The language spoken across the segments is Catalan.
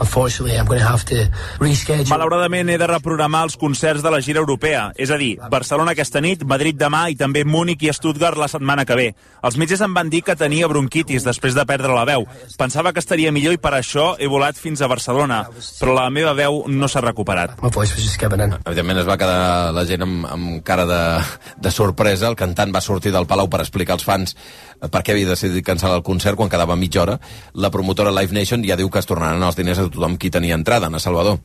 Unfortunately, I'm going to have to reschedule. Malauradament he de reprogramar els concerts de la gira europea, és a dir, Barcelona aquesta nit, Madrid demà i també Múnich i Stuttgart la setmana que ve. Els metges em van dir que tenia bronquitis després de perdre la veu. Pensava que estaria millor i per això he volat fins a Barcelona, però la meva veu no s'ha recuperat. My voice was just giving in. Evidentment es va quedar la gent amb, amb cara de, de sorpresa. El cantant va sortir del Palau per explicar als fans per què havia decidit cancel·lar el concert quan quedava mitja hora. La promotora Live Nation ja diu que es tornaran els diners a tothom qui tenia entrada, Ana Salvador.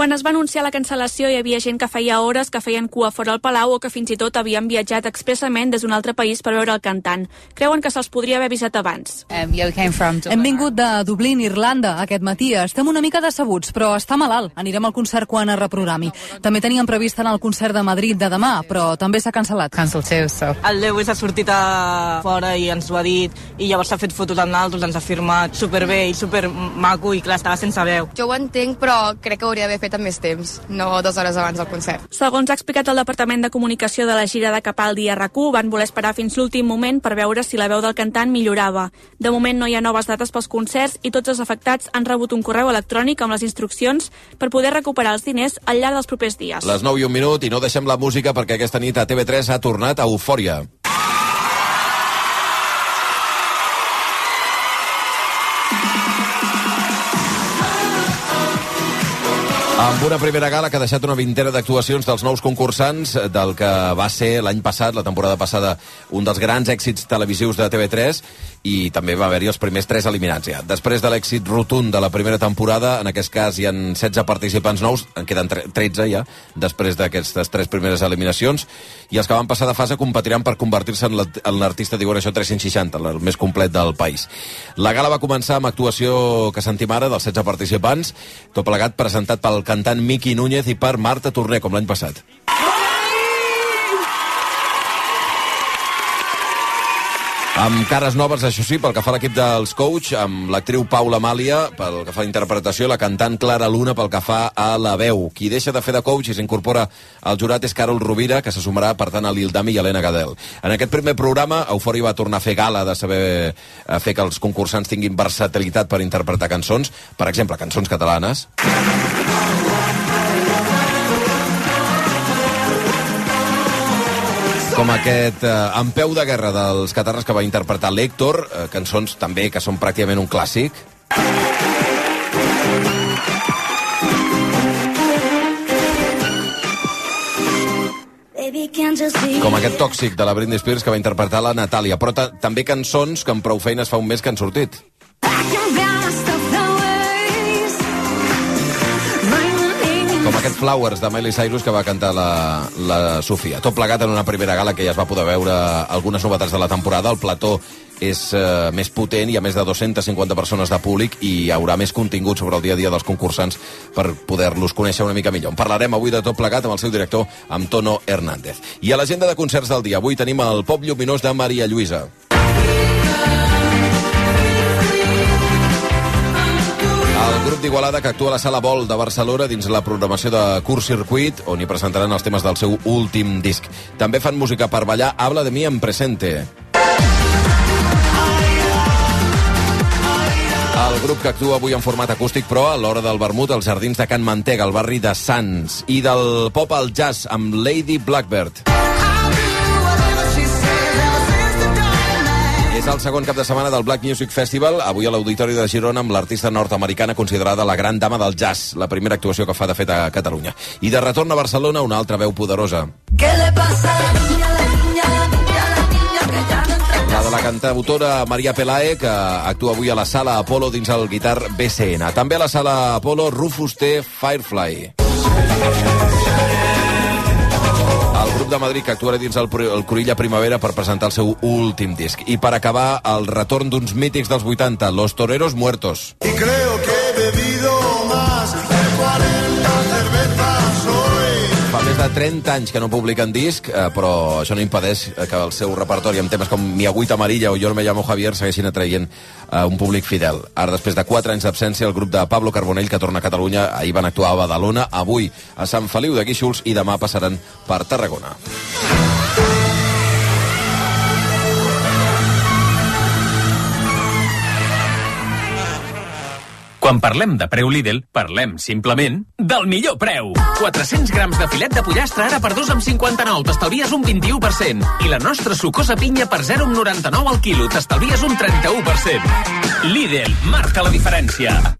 Quan es va anunciar la cancel·lació hi havia gent que feia hores que feien cua fora al Palau o que fins i tot havien viatjat expressament des d'un altre país per veure el cantant. Creuen que se'ls podria haver avisat abans. Hem vingut de Dublín, Irlanda, aquest matí. Estem una mica decebuts, però està malalt. Anirem al concert quan es reprogrami. També teníem previst anar al concert de Madrid de demà, però també s'ha cancel·lat. El Lewis ha sortit a fora i ens ho ha dit i llavors s'ha fet fotos amb nosaltres, ens ha firmat superbé i supermaco i clar, estava sense veu. Jo ho entenc, però crec que hauria d'haver fet amb més temps, no dues hores abans del concert. Segons ha explicat el Departament de Comunicació de la gira de Capaldi a rac van voler esperar fins l'últim moment per veure si la veu del cantant millorava. De moment no hi ha noves dates pels concerts i tots els afectats han rebut un correu electrònic amb les instruccions per poder recuperar els diners al llarg dels propers dies. Les 9 i un minut i no deixem la música perquè aquesta nit a TV3 ha tornat a Eufòria. Amb una primera gala que ha deixat una vintena d'actuacions dels nous concursants del que va ser l'any passat, la temporada passada, un dels grans èxits televisius de TV3 i també va haver-hi els primers tres eliminats ja. Després de l'èxit rotund de la primera temporada, en aquest cas hi han 16 participants nous, en queden 13 ja, després d'aquestes tres primeres eliminacions, i els que van passar de fase competiran per convertir-se en la- en l'artista, això, 360, el més complet del país. La gala va començar amb actuació que sentim ara dels 16 participants, tot plegat presentat pel cantant Miqui Núñez i per Marta Torner, com l'any passat. Amb cares noves, això sí, pel que fa a l'equip dels coach, amb l'actriu Paula Màlia, pel que fa a interpretació, la cantant Clara Luna pel que fa a la veu. Qui deixa de fer de coach i s'incorpora al jurat és Carol Rovira, que se sumarà, per tant, a l'Ildami i Helena Gadel. En aquest primer programa, Eufòria va tornar a fer gala de saber eh, fer que els concursants tinguin versatilitat per interpretar cançons, per exemple, cançons catalanes. Com aquest eh, En peu de guerra dels catarres que va interpretar l'Héctor, eh, cançons també que són pràcticament un clàssic. Com aquest tòxic de la Britney Spears que va interpretar la Natàlia, però ta també cançons que amb prou feines fa un mes que han sortit. Com aquest Flowers de Miley Cyrus que va cantar la, la Sofia. Tot plegat en una primera gala que ja es va poder veure algunes novetats de la temporada. El plató és eh, més potent, hi ha més de 250 persones de públic i hi haurà més contingut sobre el dia a dia dels concursants per poder-los conèixer una mica millor. En parlarem avui de tot plegat amb el seu director, amb Tono Hernández. I a l'agenda de concerts del dia, avui tenim el Pop Lluminós de Maria Lluïsa. El grup d'Igualada que actua a la Sala Vol de Barcelona dins la programació de Curt Circuit, on hi presentaran els temes del seu últim disc. També fan música per ballar Habla de mi en presente. El grup que actua avui en format acústic, però a l'hora del vermut als jardins de Can Mantega, al barri de Sants. I del pop al jazz amb Lady Blackbird. És el segon cap de setmana del Black Music Festival, avui a l'Auditori de Girona amb l'artista nord-americana considerada la gran dama del jazz, la primera actuació que fa de fet a Catalunya. I de retorn a Barcelona, una altra veu poderosa. ¿Qué le pasa a la niña, la niña, la niña, la niña que ya no La de la cantautora Maria Pelae, que actua avui a la Sala Apolo dins el guitar BCN. També a la Sala Apolo, Rufus T. Firefly. De Madrid que actuarà dins el, el Primavera per presentar el seu últim disc. I per acabar, el retorn d'uns mítics dels 80, Los Toreros Muertos. Y creo que he bebido de 40 cervezas hoy. Fa més de 30 anys que no publiquen disc, eh, però això no impedeix eh, que el seu repertori amb temes com Mi agüita amarilla o Yo no me llamo Javier segueixin atraient eh, un públic fidel. Ara, després de 4 anys d'absència, el grup de Pablo Carbonell, que torna a Catalunya, ahir van actuar a Badalona, avui a Sant Feliu de Guíxols i demà passaran per Tarragona. Quan parlem de preu Lidl, parlem simplement del millor preu. 400 grams de filet de pollastre ara per 2,59, t'estalvies un 21%. I la nostra sucosa pinya per 0,99 al quilo, t'estalvies un 31%. Lidl, marca la diferència.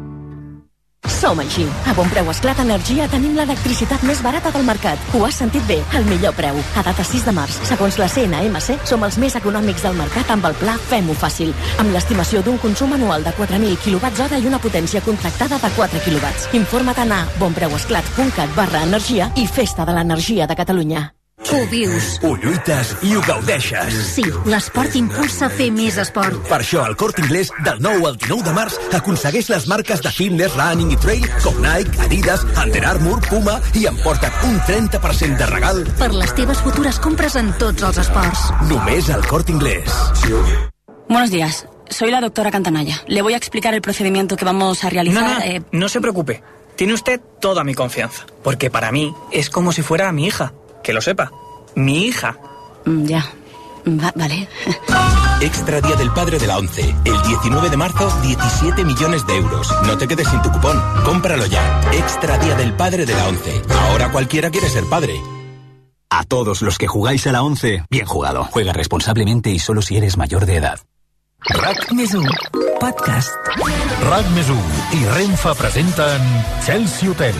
Som així. A bon preu Esclat Energia tenim l'electricitat més barata del mercat. Ho has sentit bé, el millor preu. A data 6 de març, segons la CNMC, som els més econòmics del mercat amb el pla Fem-ho fàcil, amb l'estimació d'un consum anual de 4.000 kWh i una potència contractada de 4 kW. Informa't a bonpreuesclat.cat barra energia i Festa de l'Energia de Catalunya. Ho vius. Ho lluites i ho gaudeixes. Sí, l'esport impulsa a fer més esport. Per això, el Corte Inglés, del 9 al 19 de març, aconsegueix les marques de fitness, running i trail com Nike, Adidas, Under Armour, Puma i emporta't un 30% de regal Per les teves futures compres en tots els esports. només al Corte Inglés. Buenos días. Soy la doctora Cantanaya. Le voy a explicar el procedimiento que vamos a realizar. No, no, eh, no se preocupe. Tiene usted toda mi confianza. Porque para mí es como si fuera mi hija. Que lo sepa. Mi hija. mm, ya. Va- vale. Extra Día del Padre de la ONCE. El 19 de marzo, 17 millones de euros. No te quedes sin tu cupón. Cómpralo ya. Extra Día del Padre de la ONCE. Ahora cualquiera quiere ser padre. A todos los que jugáis a la 11, bien jugado. Juega responsablemente y solo si eres mayor de edad. RAC més 1, podcast. RAC més 1 i Renfa presenten Chelsea Hotel.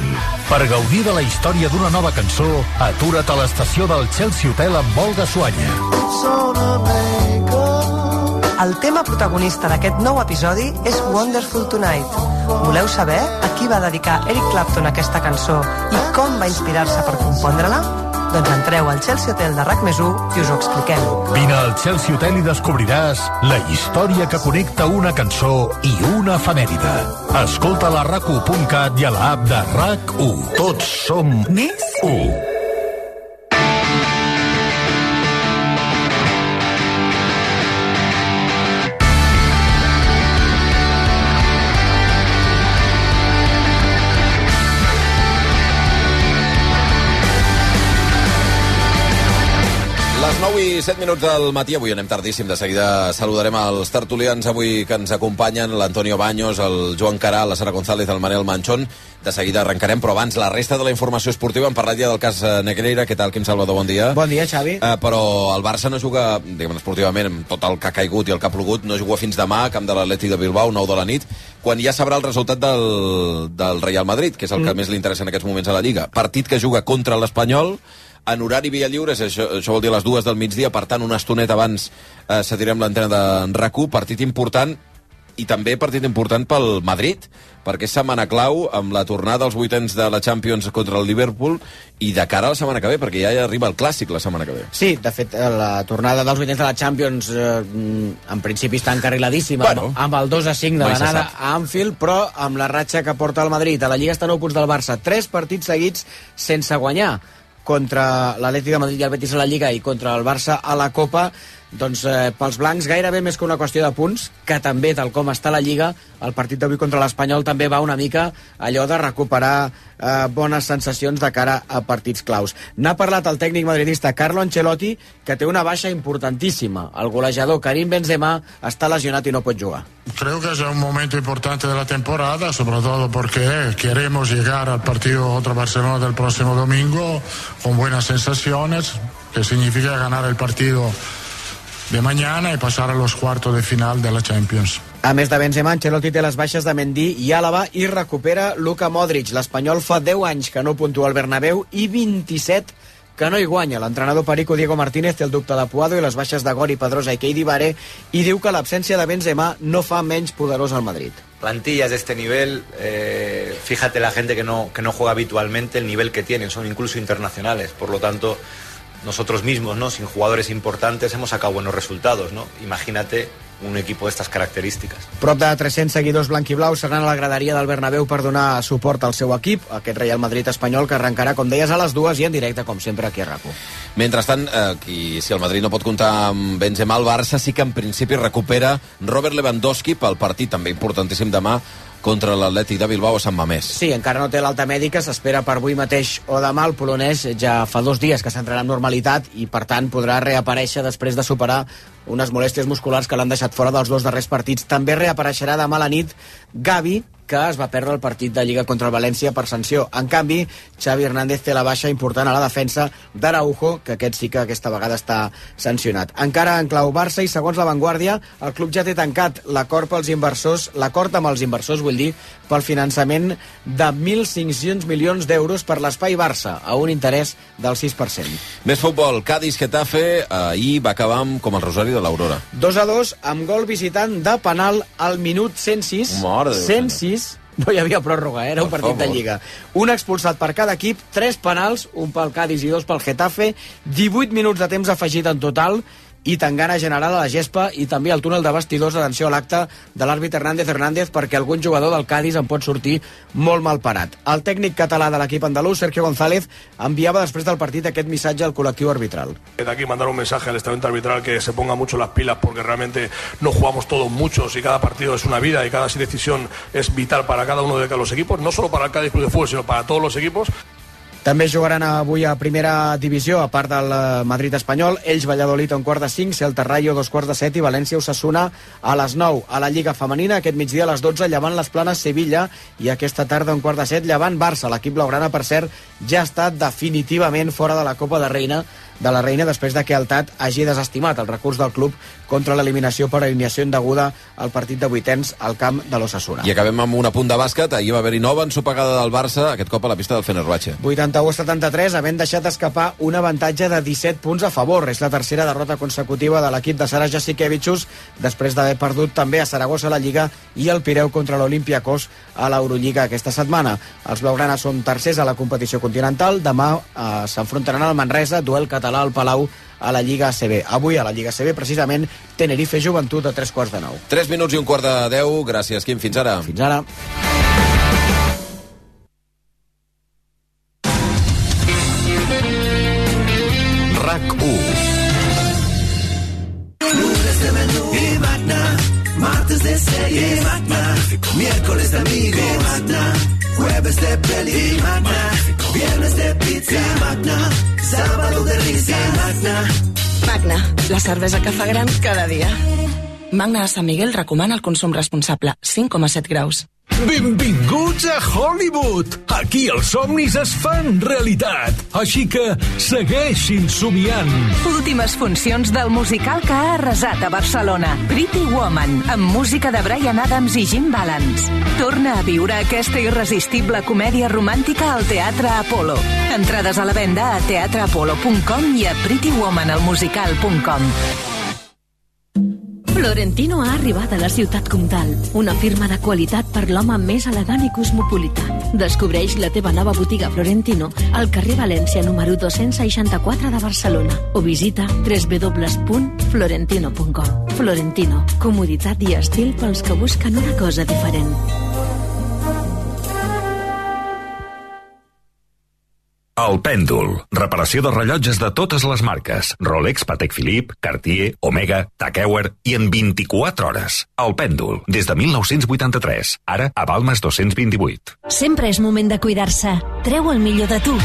Per gaudir de la història d'una nova cançó, atura't a l'estació del Chelsea Hotel amb Olga Suanya. El tema protagonista d'aquest nou episodi és Wonderful Tonight. Voleu saber a qui va dedicar Eric Clapton aquesta cançó i com va inspirar-se per compondre-la? Doncs entreu al Chelsea Hotel de RAC més 1 i us ho expliquem. Vine al Chelsea Hotel i descobriràs la història que connecta una cançó i una efemèride. Escolta la rac1.cat i a l'app de RAC1. Tots som Més 1. I 7 minuts del matí, avui anem tardíssim, de seguida saludarem els tertulians avui que ens acompanyen, l'Antonio Baños, el Joan Caral, la Sara González, el Manel Manchón. De seguida arrencarem, però abans la resta de la informació esportiva. Hem parlat ja del cas eh, Negreira. Què tal, Quim Salvador? Bon dia. Bon dia, Xavi. Uh, però el Barça no juga, diguem esportivament, amb tot el que ha caigut i el que ha plogut, no juga fins demà, a camp de l'Atlètic de Bilbao, 9 de la nit, quan ja sabrà el resultat del, del Real Madrid, que és el que Mm. més li interessa en aquests moments a la Lliga. Partit que juga contra l'Espanyol, en horari via lliure, això, això vol dir a les dues del migdia, per tant, una estoneta abans eh, cedirem l'antena de rac partit important i també partit important pel Madrid, perquè és setmana clau amb la tornada als vuitens de la Champions contra el Liverpool i de cara a la setmana que ve, perquè ja arriba el clàssic la setmana que ve. Sí, de fet, eh, la tornada dels vuitens de la Champions eh, en principi està encarriladíssima Bueno, amb, amb el 2 a 5 de l'anada a Anfield, però amb la ratxa que porta el Madrid. A la Lliga està a 9 punts del Barça. Tres partits seguits sense guanyar contra l'Atlètic de Madrid i el Betis a la Lliga i contra el Barça a la Copa doncs eh, pels blancs gairebé més que una qüestió de punts, que també, tal com està la Lliga, el partit d'avui contra l'Espanyol també va una mica allò de recuperar eh, bones sensacions de cara a partits claus. N'ha parlat el tècnic madridista Carlo Ancelotti, que té una baixa importantíssima. El golejador Karim Benzema està lesionat i no pot jugar. Creo que es un momento importante de la temporada, sobre todo porque queremos llegar al partido contra Barcelona del próximo domingo con buenas sensaciones, que significa ganar el partido de mañana y pasar a los cuartos de final de la Champions. A més de Benzema, Ancelotti té les baixes de Mendy i Àlava i recupera Luka Modric. L'Espanyol fa 10 anys que no puntua al Bernabéu i 27 que no hi guanya. L'entrenador Perico Diego Martínez té el dubte de Puado i les baixes de Gori, Pedrosa i Keidi Bare i diu que l'absència de Benzema no fa menys poderós al Madrid. plantillas de este nivel, eh, fíjate la gente que no, que no juega habitualmente, el nivel que tienen, son incluso internacionales. Por lo tanto, nosotros mismos, ¿no? sin jugadores importantes, hemos sacado buenos resultados. ¿no? Imagínate un equipo de estas características. Prop de 300 seguidors blanquiblaus seran a la graderia del Bernabéu per donar suport al seu equip, aquest Real Madrid espanyol que arrencarà, com deies, a les dues i en directe, com sempre, aquí a RACU. Mentrestant, eh, qui, si el Madrid no pot comptar amb Benzema, el Barça sí que en principi recupera Robert Lewandowski pel partit també importantíssim demà contra l'Atlètic de Bilbao a Sant Mamés. Sí, encara no té l'alta mèdica, s'espera per avui mateix o demà. El polonès ja fa dos dies que s'entrarà amb normalitat i, per tant, podrà reaparèixer després de superar unes molèsties musculars que l'han deixat fora dels dos darrers partits. També reapareixerà demà a la nit Gavi, que es va perdre el partit de Lliga contra el València per sanció. En canvi, Xavi Hernández té la baixa important a la defensa d'Araujo, que aquest sí que aquesta vegada està sancionat. Encara en clau Barça i segons la Vanguardia, el club ja té tancat l'acord pels inversors, l'acord amb els inversors, vull dir, pel finançament de 1.500 milions d'euros per l'espai Barça, a un interès del 6%. Més futbol, Cádiz-Getafe, ahir va acabar amb, com el Rosari de l'Aurora. 2 a 2 amb gol visitant de penal al minut 106. Mare de Déu, 106 no hi havia pròrroga, eh? era un Per partit de favor. Lliga. Un expulsat per cada equip, tres penals, un pel Cádiz i dos pel Getafe, 18 minuts de temps afegit en total, i tangana general a la gespa i també al túnel de vestidors atenció a l'acte de l'àrbit Hernández Hernández perquè algun jugador del Cádiz en pot sortir molt mal parat. El tècnic català de l'equip andalús, Sergio González, enviava després del partit aquest missatge al col·lectiu arbitral. De aquí mandar un mensaje al estamento arbitral que se ponga mucho las pilas porque realmente no jugamos todos muchos y cada partido es una vida y cada decisión es vital para cada uno de los equipos, no solo para el Cádiz Club de Fútbol, sino para todos los equipos. També jugaran avui a primera divisió, a part del eh, Madrid espanyol, ells Valladolid a un quart de 5, Celta Rayo dos quarts de 7 i València Osasuna a les 9. A la Lliga Femenina, aquest migdia a les 12, llevant les planes Sevilla i aquesta tarda a un quart de 7, llevant Barça. L'equip blaugrana, per cert, ja estat definitivament fora de la Copa de Reina de la Reina després de que el TAT hagi desestimat el recurs del club contra l'eliminació per alineació indeguda al partit de vuitens al camp de l'Osasuna. I acabem amb una punt de bàsquet. Ahir va haver-hi nova ensopegada del Barça, aquest cop a la pista del Fenerbahçe. 81-73, havent deixat escapar un avantatge de 17 punts a favor. És la tercera derrota consecutiva de l'equip de Sara Jasikevichus, després d'haver perdut també a Saragossa la Lliga i el Pireu contra l'Olimpiakos a l'Eurolliga aquesta setmana. Els blaugranes són tercers a la competició continental. Demà eh, s'enfrontaran al Manresa, duel català al Palau a la Lliga ACB. Avui a la Lliga ACB, precisament, Tenerife Joventut a tres quarts de nou. 3 minuts i un quart de 10. Gràcies, Quim. Fins ara. Fins ara. De series y magna, miércoles de amigos y magna, jueves de peli y magna, viernes de pizza y magna, sábado de risa y magna. Magna, la cervesa que fa gran cada dia. Magna de Sant Miguel recomana el consum responsable, 5,7 graus. Benvinguts a Hollywood! Aquí els somnis es fan realitat. Així que segueixin somiant. Últimes funcions del musical que ha arrasat a Barcelona. Pretty Woman, amb música de Brian Adams i Jim Balance. Torna a viure aquesta irresistible comèdia romàntica al Teatre Apolo. Entrades a la venda a teatreapolo.com i a prettywomanalmusical.com. Florentino ha arribat a la ciutat comtal, una firma de qualitat per l'home més elegant i cosmopolita. Descobreix la teva nova botiga Florentino al carrer València número 264 de Barcelona o visita www.florentino.com. Florentino, comoditat i estil pels que busquen una cosa diferent. El pèndol. Reparació de rellotges de totes les marques. Rolex, Patek Philippe, Cartier, Omega, Tag Heuer i en 24 hores. El pèndol. Des de 1983. Ara a Balmes 228. Sempre és moment de cuidar-se. Treu el millor de tu.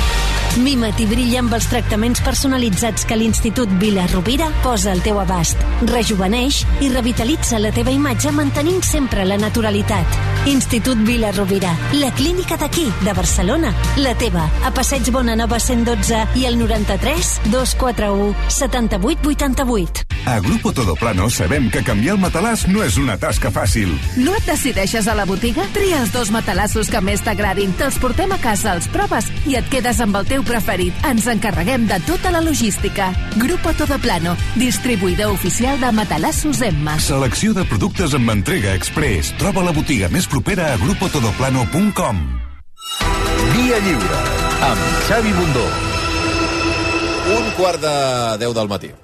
Mima't i brilla amb els tractaments personalitzats que l'Institut Vila Rovira posa al teu abast. Rejuveneix i revitalitza la teva imatge mantenint sempre la naturalitat. Institut Vila Rovira, la clínica d'aquí, de Barcelona. La teva, a Passeig Bona Nova 112 i el 93 241 7888. A Grupo Todoplano sabem que canviar el matalàs no és una tasca fàcil. No et decideixes a la botiga? Tria els dos matalassos que més t'agradin, te'ls portem a casa, els proves i et quedes amb el teu preferit. Ens encarreguem de tota la logística. Grupo Todoplano, distribuïdor oficial de matalassos Emma. Selecció de productes amb entrega express. Troba la botiga més propera a grupotodoplano.com. Via Lliure, amb Xavi Bundó. Un quart de 10 del matí.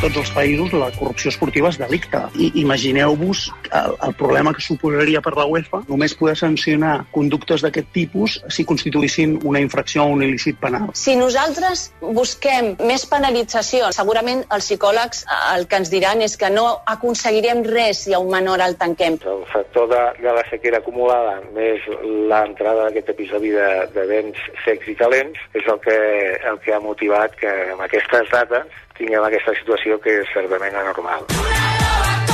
Tots els països la corrupció esportiva és delicte. I imagineu-vos el, el problema que suposaria per la UEFA només poder sancionar conductes d'aquest tipus si constituïssin una infracció o un il·lícit penal. Si nosaltres busquem més penalització, segurament els psicòlegs el que ens diran és que no aconseguirem res si a un menor el tanquem. El factor de, de la sequera acumulada més l'entrada d'aquest episodi de, de vents secs i calents és el que, el que ha motivat que amb aquestes dates tinguem aquesta situació que és certament anormal.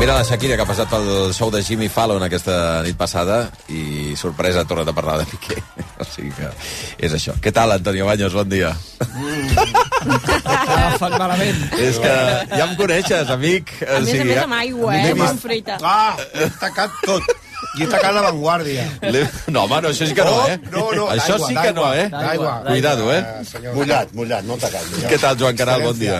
Mira la Shakira que ha passat pel show de Jimmy Fallon aquesta nit passada i sorpresa ha tornat a parlar de Piqué. O sigui que és això. Què tal, Antonio Baños? Bon dia. Agafat malament. És que ja em coneixes, amic. A més a més amb aigua, eh? Amb fruita. Ah, he tacat tot. I he tacat l'avantguàrdia. No, home, no, això sí que no, eh? No, no, això sí que no, eh? D'aigua. Cuidado, eh? Mullat, mullat, no tacat. Què tal, Joan Caral? Bon dia.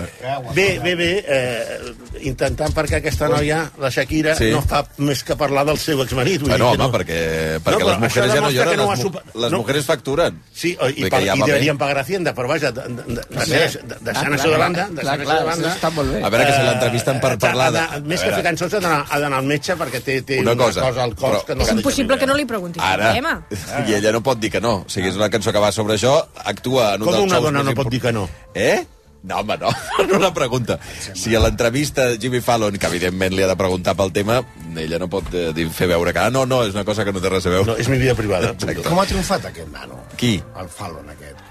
Bé, bé, bé. Eh, intentant perquè aquesta noia, la Shakira, Sí. no fa més que parlar del seu exmarit. Bueno, que home, no. perquè, perquè però les mujeres ja no lloren, no les, super- les no. mujeres facturen. Sí, i, i, ja i deberien pagar Hacienda, però vaja, Ah, deixant, de, deixant Ah, això clar, de banda, deixant això de banda... bé. A veure, que si l'entrevisten per Eh, parlar Més a que fer cançons ha d'anar al metge perquè té, té Una cosa, al cos però- que no És impossible que no li preguntis Ara, el tema. i ella no pot dir que no. O sigui, és una cançó que va sobre això, actua en un Com dels una dona no pot dir que no? Eh? No, home, no. No la pregunta. Si a l'entrevista Jimmy Fallon, que evidentment li ha de preguntar pel tema, ella no pot eh, dir, fer veure que ah, no, no, és una cosa que no té res a veure. No, és mi vida privada. Exacte. Com ha triomfat aquest nano? Qui? El Fallon aquest.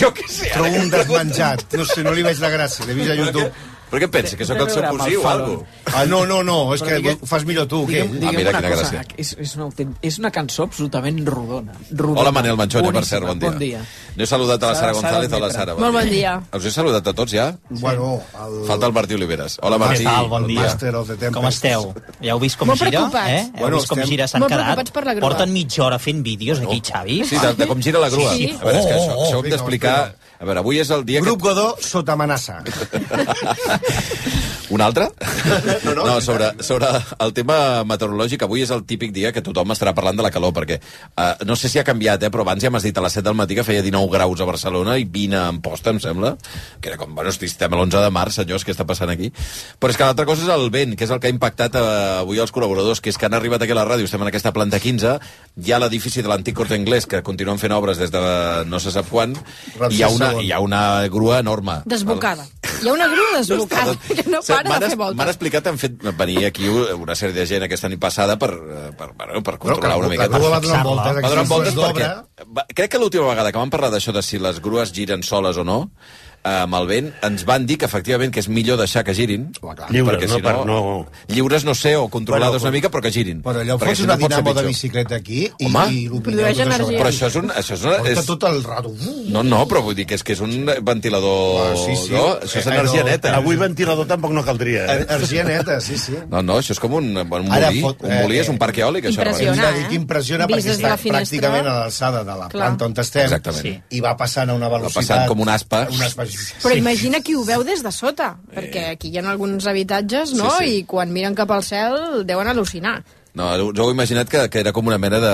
Jo què sé. Trobo un desmenjat. No sé, no li veig la gràcia. L'he vist a YouTube. Però què pensa, que sóc el seu cosí o alguna Ah, no, no, no, és que ho fas millor tu. Què? Digue'm, digue'm una cosa, és, és, una, és una cançó absolutament rodona. rodona Hola, Manel Manchone, per cert, bon dia. Bon dia. No he saludat a la Sara González. Hola. Sara. Molt bon dia. Us he saludat a tots, ja? Bueno, el... Falta el Martí Oliveres. Hola, Martí. Què tal? Bon dia. Com esteu? Ja heu vist com Molt gira? preocupats. Eh? Heu Bueno, vist com estem- gira? S'han quedat? preocupats per la grua. Porten mitja hora fent vídeos aquí, Xavi. Sí, de, de com gira la grua. Sí. A veure, és que això, Oh, oh, això ho hem d'explicar... A veure, avui és el dia Grup que... Godó sota amenaça. Un altre? No, no, no sobre, sobre el tema meteorològic, avui és el típic dia que tothom estarà parlant de la calor, perquè uh, no sé si ha canviat, eh, però abans ja m'has dit a les 7 del matí que feia 19 graus a Barcelona i 20 a Amposta, em sembla, que era com, bueno, hosti, estem a l'11 de març, senyors, què està passant aquí? Però és que l'altra cosa és el vent, que és el que ha impactat uh, avui els col·laboradors, que és que han arribat aquí a la ràdio, estem en aquesta planta 15, hi ha l'edifici de l'antic Corte Inglés, que continuen fent obres des de no se sap quan, i hi ha una, hi ha una grua enorme. Desbocada. Hi ha una grua desbocada que no m'han explicat, han fet venir aquí una sèrie de gent aquesta nit passada per, eh, per, per, per controlar que una la miqueta. grua va donar voltes, Va donar aquí voltes es perquè... crec que l'última vegada que vam parlar d'això de si les grues giren soles o no, amb el vent, ens van dir que efectivament que és millor deixar que girin. Lliures, perquè, no si per- no. Lliures no sé, o controlades Bueno, una mica, però que girin. Però allò fots si una no dinamo de bicicleta aquí i, Home. i Produeix tot energia. Però això és un... Això és una, Porta és... tot el rato. No, no, però vull dir que és que és un ventilador... Ah, sí, sí. No? Això és Eh, energia no, neta. avui ventilador tampoc no caldria. Eh? Energia neta, sí, sí. No, no, això és com un, un Ara molí. fot- un molí eh, és un parc eòlic, això. Impressiona, eh? que impressiona Vist perquè està pràcticament a l'alçada de la Clar. planta on estem Exactament. Sí. i va passant a una Va velocitat... passant com un aspa. Una aspa Però imagina qui ho veu des de sota, perquè aquí hi ha alguns habitatges, no? Sí, sí. I quan miren cap al cel deuen al·lucinar. No, jo ho he imaginat que, que era com una mena de,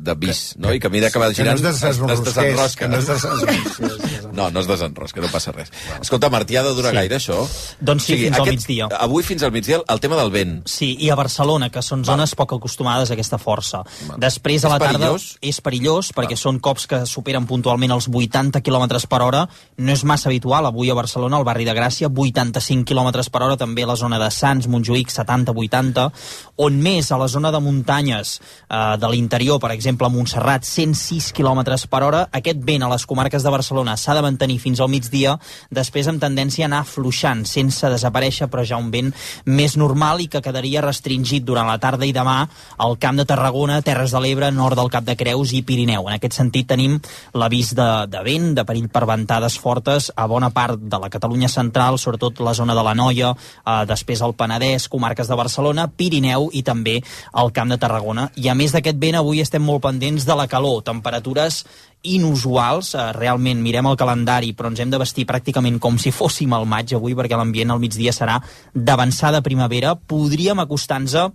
de bis, no? I que a mesura que va Que no girant es desenrosca. que no. No, no es desenrosca, no passa res. Escolta, Martí, ha de durar Sí. gaire, això? Doncs sí, fins al migdia. Avui fins al migdia, el tema del vent. Sí, i a Barcelona, que són zones poc acostumades a aquesta força. Després, a És la tarda, perillós? és perillós, perquè són cops que superen puntualment els 80 km per hora. No és massa habitual, avui a Barcelona, al barri de Gràcia, 85 km per hora, també a la zona de Sants, Montjuïc, 70-80, on més, a la zona de muntanyes eh, de l'interior, per exemple, a Montserrat, 106 km per hora. Aquest vent a les comarques de Barcelona s'ha de mantenir fins al migdia, després amb tendència a anar afluixant, sense desaparèixer, però ja un vent més normal i que quedaria restringit durant la tarda i demà al Camp de Tarragona, Terres de l'Ebre, nord del Cap de Creus i Pirineu. En aquest sentit tenim l'avís de, de vent, de perill per ventades fortes a bona part de la Catalunya central, sobretot la zona de la Noia, eh, després el Penedès, comarques de Barcelona, Pirineu i també al Camp de Tarragona. I a més d'aquest vent, avui estem molt pendents de la calor, temperatures inusuals, eh, realment. Mirem el calendari però ens hem de vestir pràcticament com si fóssim al maig avui perquè l'ambient al migdia serà d'avançada primavera, podríem acostar-nos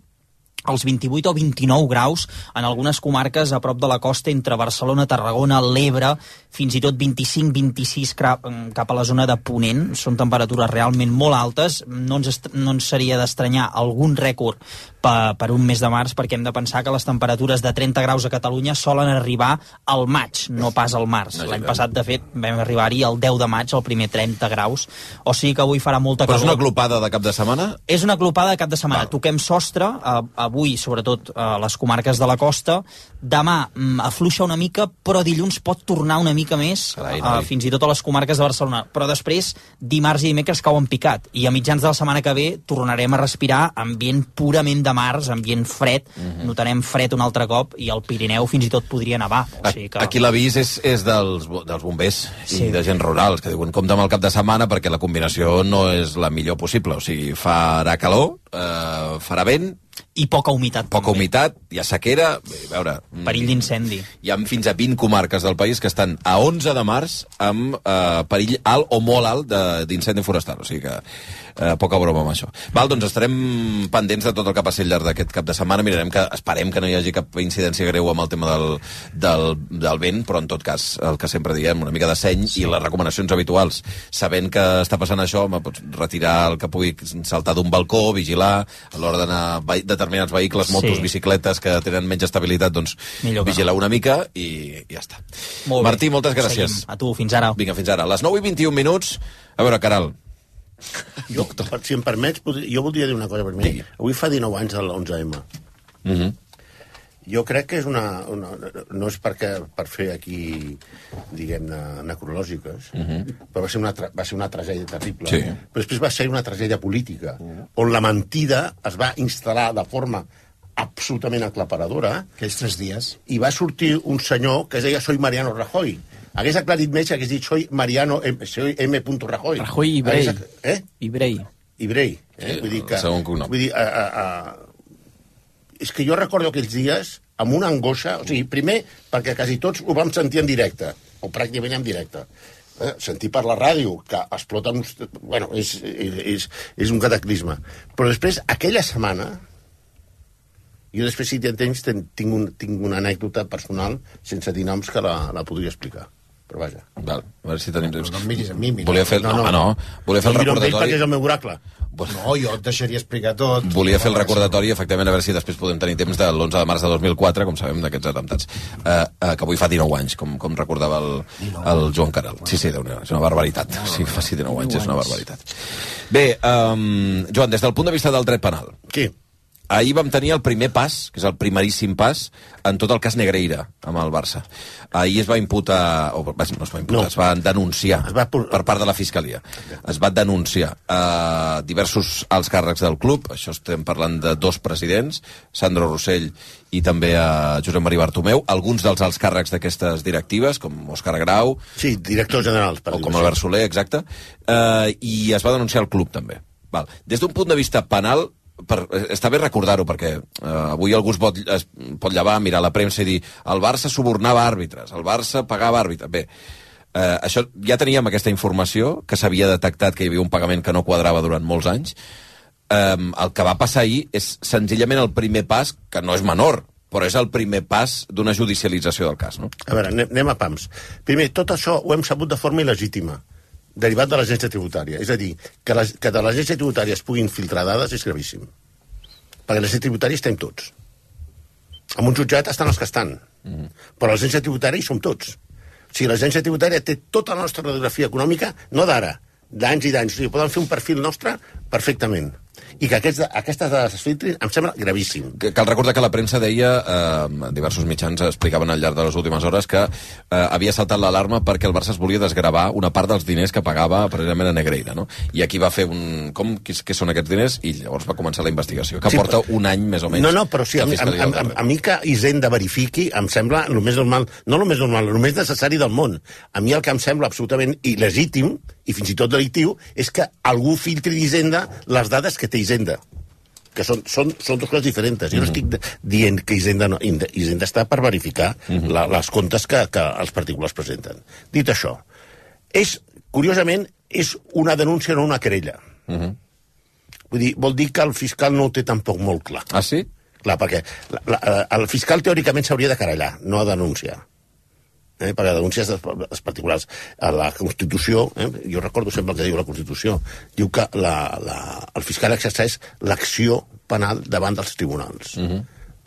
als 28 o 29 graus en algunes comarques a prop de la costa entre Barcelona, Tarragona, l'Ebre, fins i tot 25-26 cap a la zona de Ponent. Són temperatures realment molt altes. No ens, no ens seria d'estranyar algun rècord per, per un mes de març, perquè hem de pensar que les temperatures de 30 graus a Catalunya solen arribar al maig, no pas al març. L'any passat, de fet, vam arribar-hi el 10 de maig, el primer 30 graus. O sigui que avui farà molta Però és calor. una glopada de cap de setmana? És una glopada de cap de setmana. Val. Toquem sostre, eh, avui, sobretot a les comarques de la costa. Demà mm, afluixa una mica, però dilluns pot tornar una mica més, Carai, noi. fins i tot a les comarques de Barcelona. Però després, dimarts i dimecres cauen picat. I a mitjans de la setmana que ve tornarem a respirar ambient purament de març, ambient fred. Mhm. Notarem fred un altre cop i al Pirineu fins i tot podria nevar. O sigui que... Aquí l'avís és, és dels, dels bombers Sí. i de gent rural, que diuen compta amb el cap de setmana perquè la combinació no és la millor possible. O sigui, farà calor, eh, farà vent... I poca humitat. Poca humitat, hi ha sequera... Bé, a veure... mm, Perill d'incendi. Hi ha fins a 20 comarques del país que estan a 11 de març amb eh, perill alt o molt alt d'incendi forestal. O sigui que eh, poca broma amb això. Val, doncs estarem pendents de tot el que passi al llarg d'aquest cap de setmana. Mirarem que esperem que no hi hagi cap incidència greu amb el tema del, del, del vent, però en tot cas, el que sempre diem, una mica de seny sí. i les recomanacions habituals. Sabent que està passant això, home, pots retirar el que pugui saltar d'un balcó, vigilar, a l'hora d'anar determinats vehicles, motos, Sí. bicicletes que tenen menys estabilitat, doncs vigilar una mica i i ja està. Molt bé. Martí, moltes gràcies. Seguim. A tu, fins ara. Vinga, fins ara. A les 9 i 21 minuts... A veure, Caral, Jo, si em permets, jo voldria dir una cosa primer. Avui fa 19 anys de l'11M. Mm -hmm. Jo crec que és una... una no és perquè, per fer aquí, diguem-ne, necrològiques, Mm -hmm. però va ser, una tra va ser una tragèdia terrible. Sí. Però després va ser una tragèdia política, on la mentida es va instal·lar de forma absolutament aclaparadora. Aquells tres dies. I va sortir un senyor que es deia Soy Mariano Rajoy. Hagués aclarit més si hagués dit Soy Mariano M. Soy M. Rajoy. Rajoy i Brei. Hagués ac- Eh? Ibrei. Ibrei. Eh? Sí, vull dir que... el segon cognom. Vull dir, a, a, a... És que jo recordo aquells dies amb una angoixa, o sigui, primer perquè quasi tots ho vam sentir en directe, o pràcticament en directe. Eh? Sentir per la ràdio que exploten uns... Bueno, és, és, és un cataclisme. Però després, aquella setmana, jo després, si tens temps, ten- tinc, un, tinc una anècdota personal, sense dir noms, que la, la podria explicar. Però vaja. Val, a veure si tenim temps. No em miris a mi, mira. Volia fer, no, no, no, volia fer el No recordatori... és el meu oracle. No, jo et deixaria explicar tot. Volia fer el recordatori, efectivament, a veure si després podem tenir temps de l'11 de març de 2004, com sabem, d'aquests atemptats, eh, eh, que avui fa 19 anys, com, com recordava el, el Joan Caral. Sí, sí, déu és una barbaritat. Sí, fa sí, 19 anys, és una barbaritat. Bé, um, Joan, des del punt de vista del dret penal, Què? Ahir vam tenir el primer pas, que és el primeríssim pas, en tot el cas Negreira, amb el Barça. Ahir es va imputar, o va- no es va imputar, no. es va denunciar es va... per part de la Fiscalia. Es va denunciar a diversos alts càrrecs del club, això estem parlant de dos presidents, Sandro Rossell i també a Josep Maria Bartomeu, alguns dels alts càrrecs d'aquestes directives, com Òscar Grau... Sí, directors generals, per O com. Albert Soler, exacte. Eh, I es va denunciar el club, també. Val. Des d'un punt de vista penal, per, eh, està bé recordar-ho, perquè eh, avui algú es pot, es pot llevar, mirar la premsa i dir el Barça subornava àrbitres, el Barça pagava àrbitres. Bé, eh, això ja teníem aquesta informació, que s'havia detectat que hi havia un pagament que no quadrava durant molts anys. Um, el que va passar ahir és senzillament el primer pas, que no és menor, però és el primer pas d'una judicialització del cas, no? A veure, anem a pams. Primer, tot això ho hem sabut de forma il·legítima, derivat de l'agència tributària. És a dir, que, la, que de l'agència tributària es puguin filtrar dades és gravíssim. Perquè l'agència tributària estem tots. En un jutjat estan els que estan. Mm -hmm. Però l'agència tributària hi som tots. O sigui, l'agència tributària té tota la nostra radiografia econòmica, no d'ara, d'anys i d'anys. O sigui, poden fer un perfil nostre perfectament. I que aquests, aquestes dades es filtrin em sembla gravíssim. Que- Cal recordar que la premsa deia, eh, diversos mitjans explicaven al llarg de les últimes hores, que eh, havia saltat l'alarma perquè el Barça es volia desgravar una part dels diners que pagava precisament a Negreira, no? I aquí va fer un... Com, què, què són aquests diners? I llavors va començar la investigació, que Sí, porta un any més o menys. No, no, però sí, a, mi- a, a, a, a mi que Hisenda verifiqui em sembla el més normal, no el més normal, el més necessari del món. A mi el que em sembla absolutament il·legítim i fins i tot delictiu és que algú filtri d'Hisenda les dades que té Hisenda que són, són, són dues coses diferents. Jo no estic de- dient que Hisenda, no, Hisenda està per verificar la, les comptes que, que els particulars presenten. Dit això, és, curiosament, és una denúncia, no una querella. Vull dir, vol dir que el fiscal no ho té tampoc molt clar. Ah, sí? Clar, perquè la, la, el fiscal teòricament s'hauria de querellar, no a denunciar. Eh, perquè denúncies dels, particulars. A la Constitució, eh, jo recordo sempre el que diu la Constitució, diu que la, la, el fiscal exerceix l'acció penal davant dels tribunals. Uh -huh.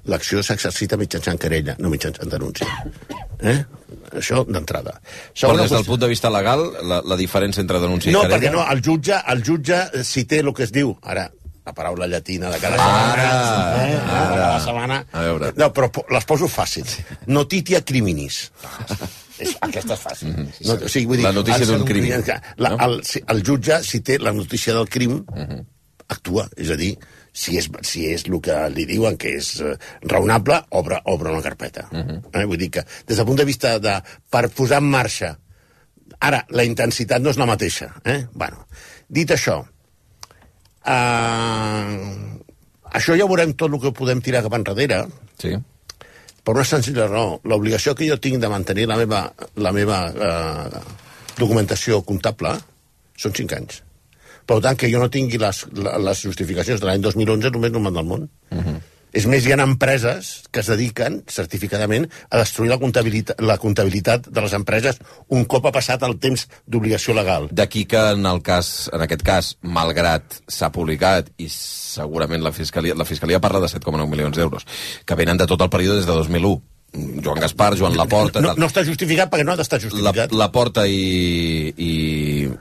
L'acció s'exercita mitjançant querella, no mitjançant denúncia. Eh? Això d'entrada. Però des del punt de vista legal, la, la diferència entre denúncia no, i querella... perquè no, el jutge, el jutge eh, si té el que es diu, ara, la paraula llatina de cada Ara, setmana, eh, ara. de cada setmana, A veure. no, però les poso fàcils. Notitia criminis. és, aquesta és fàcil. No, o sigui, vull dir. La notícia d'un crim, La, no? El, si- el jutge, si té la notícia del crim, actua. És a dir, si és, si és el que li diuen que és eh, raonable, obre, obre una carpeta. Mhm. eh? Vull dir que, des del punt de vista de... per posar en marxa Ara, la intensitat no és la mateixa. Eh? Bueno, dit això, eh, això ja veurem tot el que podem tirar cap enrere, Sí. per una senzilla raó. L'obligació que jo tinc de mantenir la meva, la meva eh, documentació comptable són 5 anys. Per tant, que jo no tingui les, les justificacions de l'any 2011 només no manda al món. Uh -huh. És més, hi ha empreses que es dediquen certificadament a destruir la comptabilitat, la comptabilitat de les empreses un cop ha passat el temps d'obligació legal. D'aquí que en el cas, en aquest cas, malgrat s'ha publicat i segurament la Fiscalia, la Fiscalia parla de 7,9 milions d'euros, que venen de tot el període des de 2001. Joan Gaspar, Joan Laporta... No, no està justificat perquè no ha d'estar la, justificat. Laporta i, i,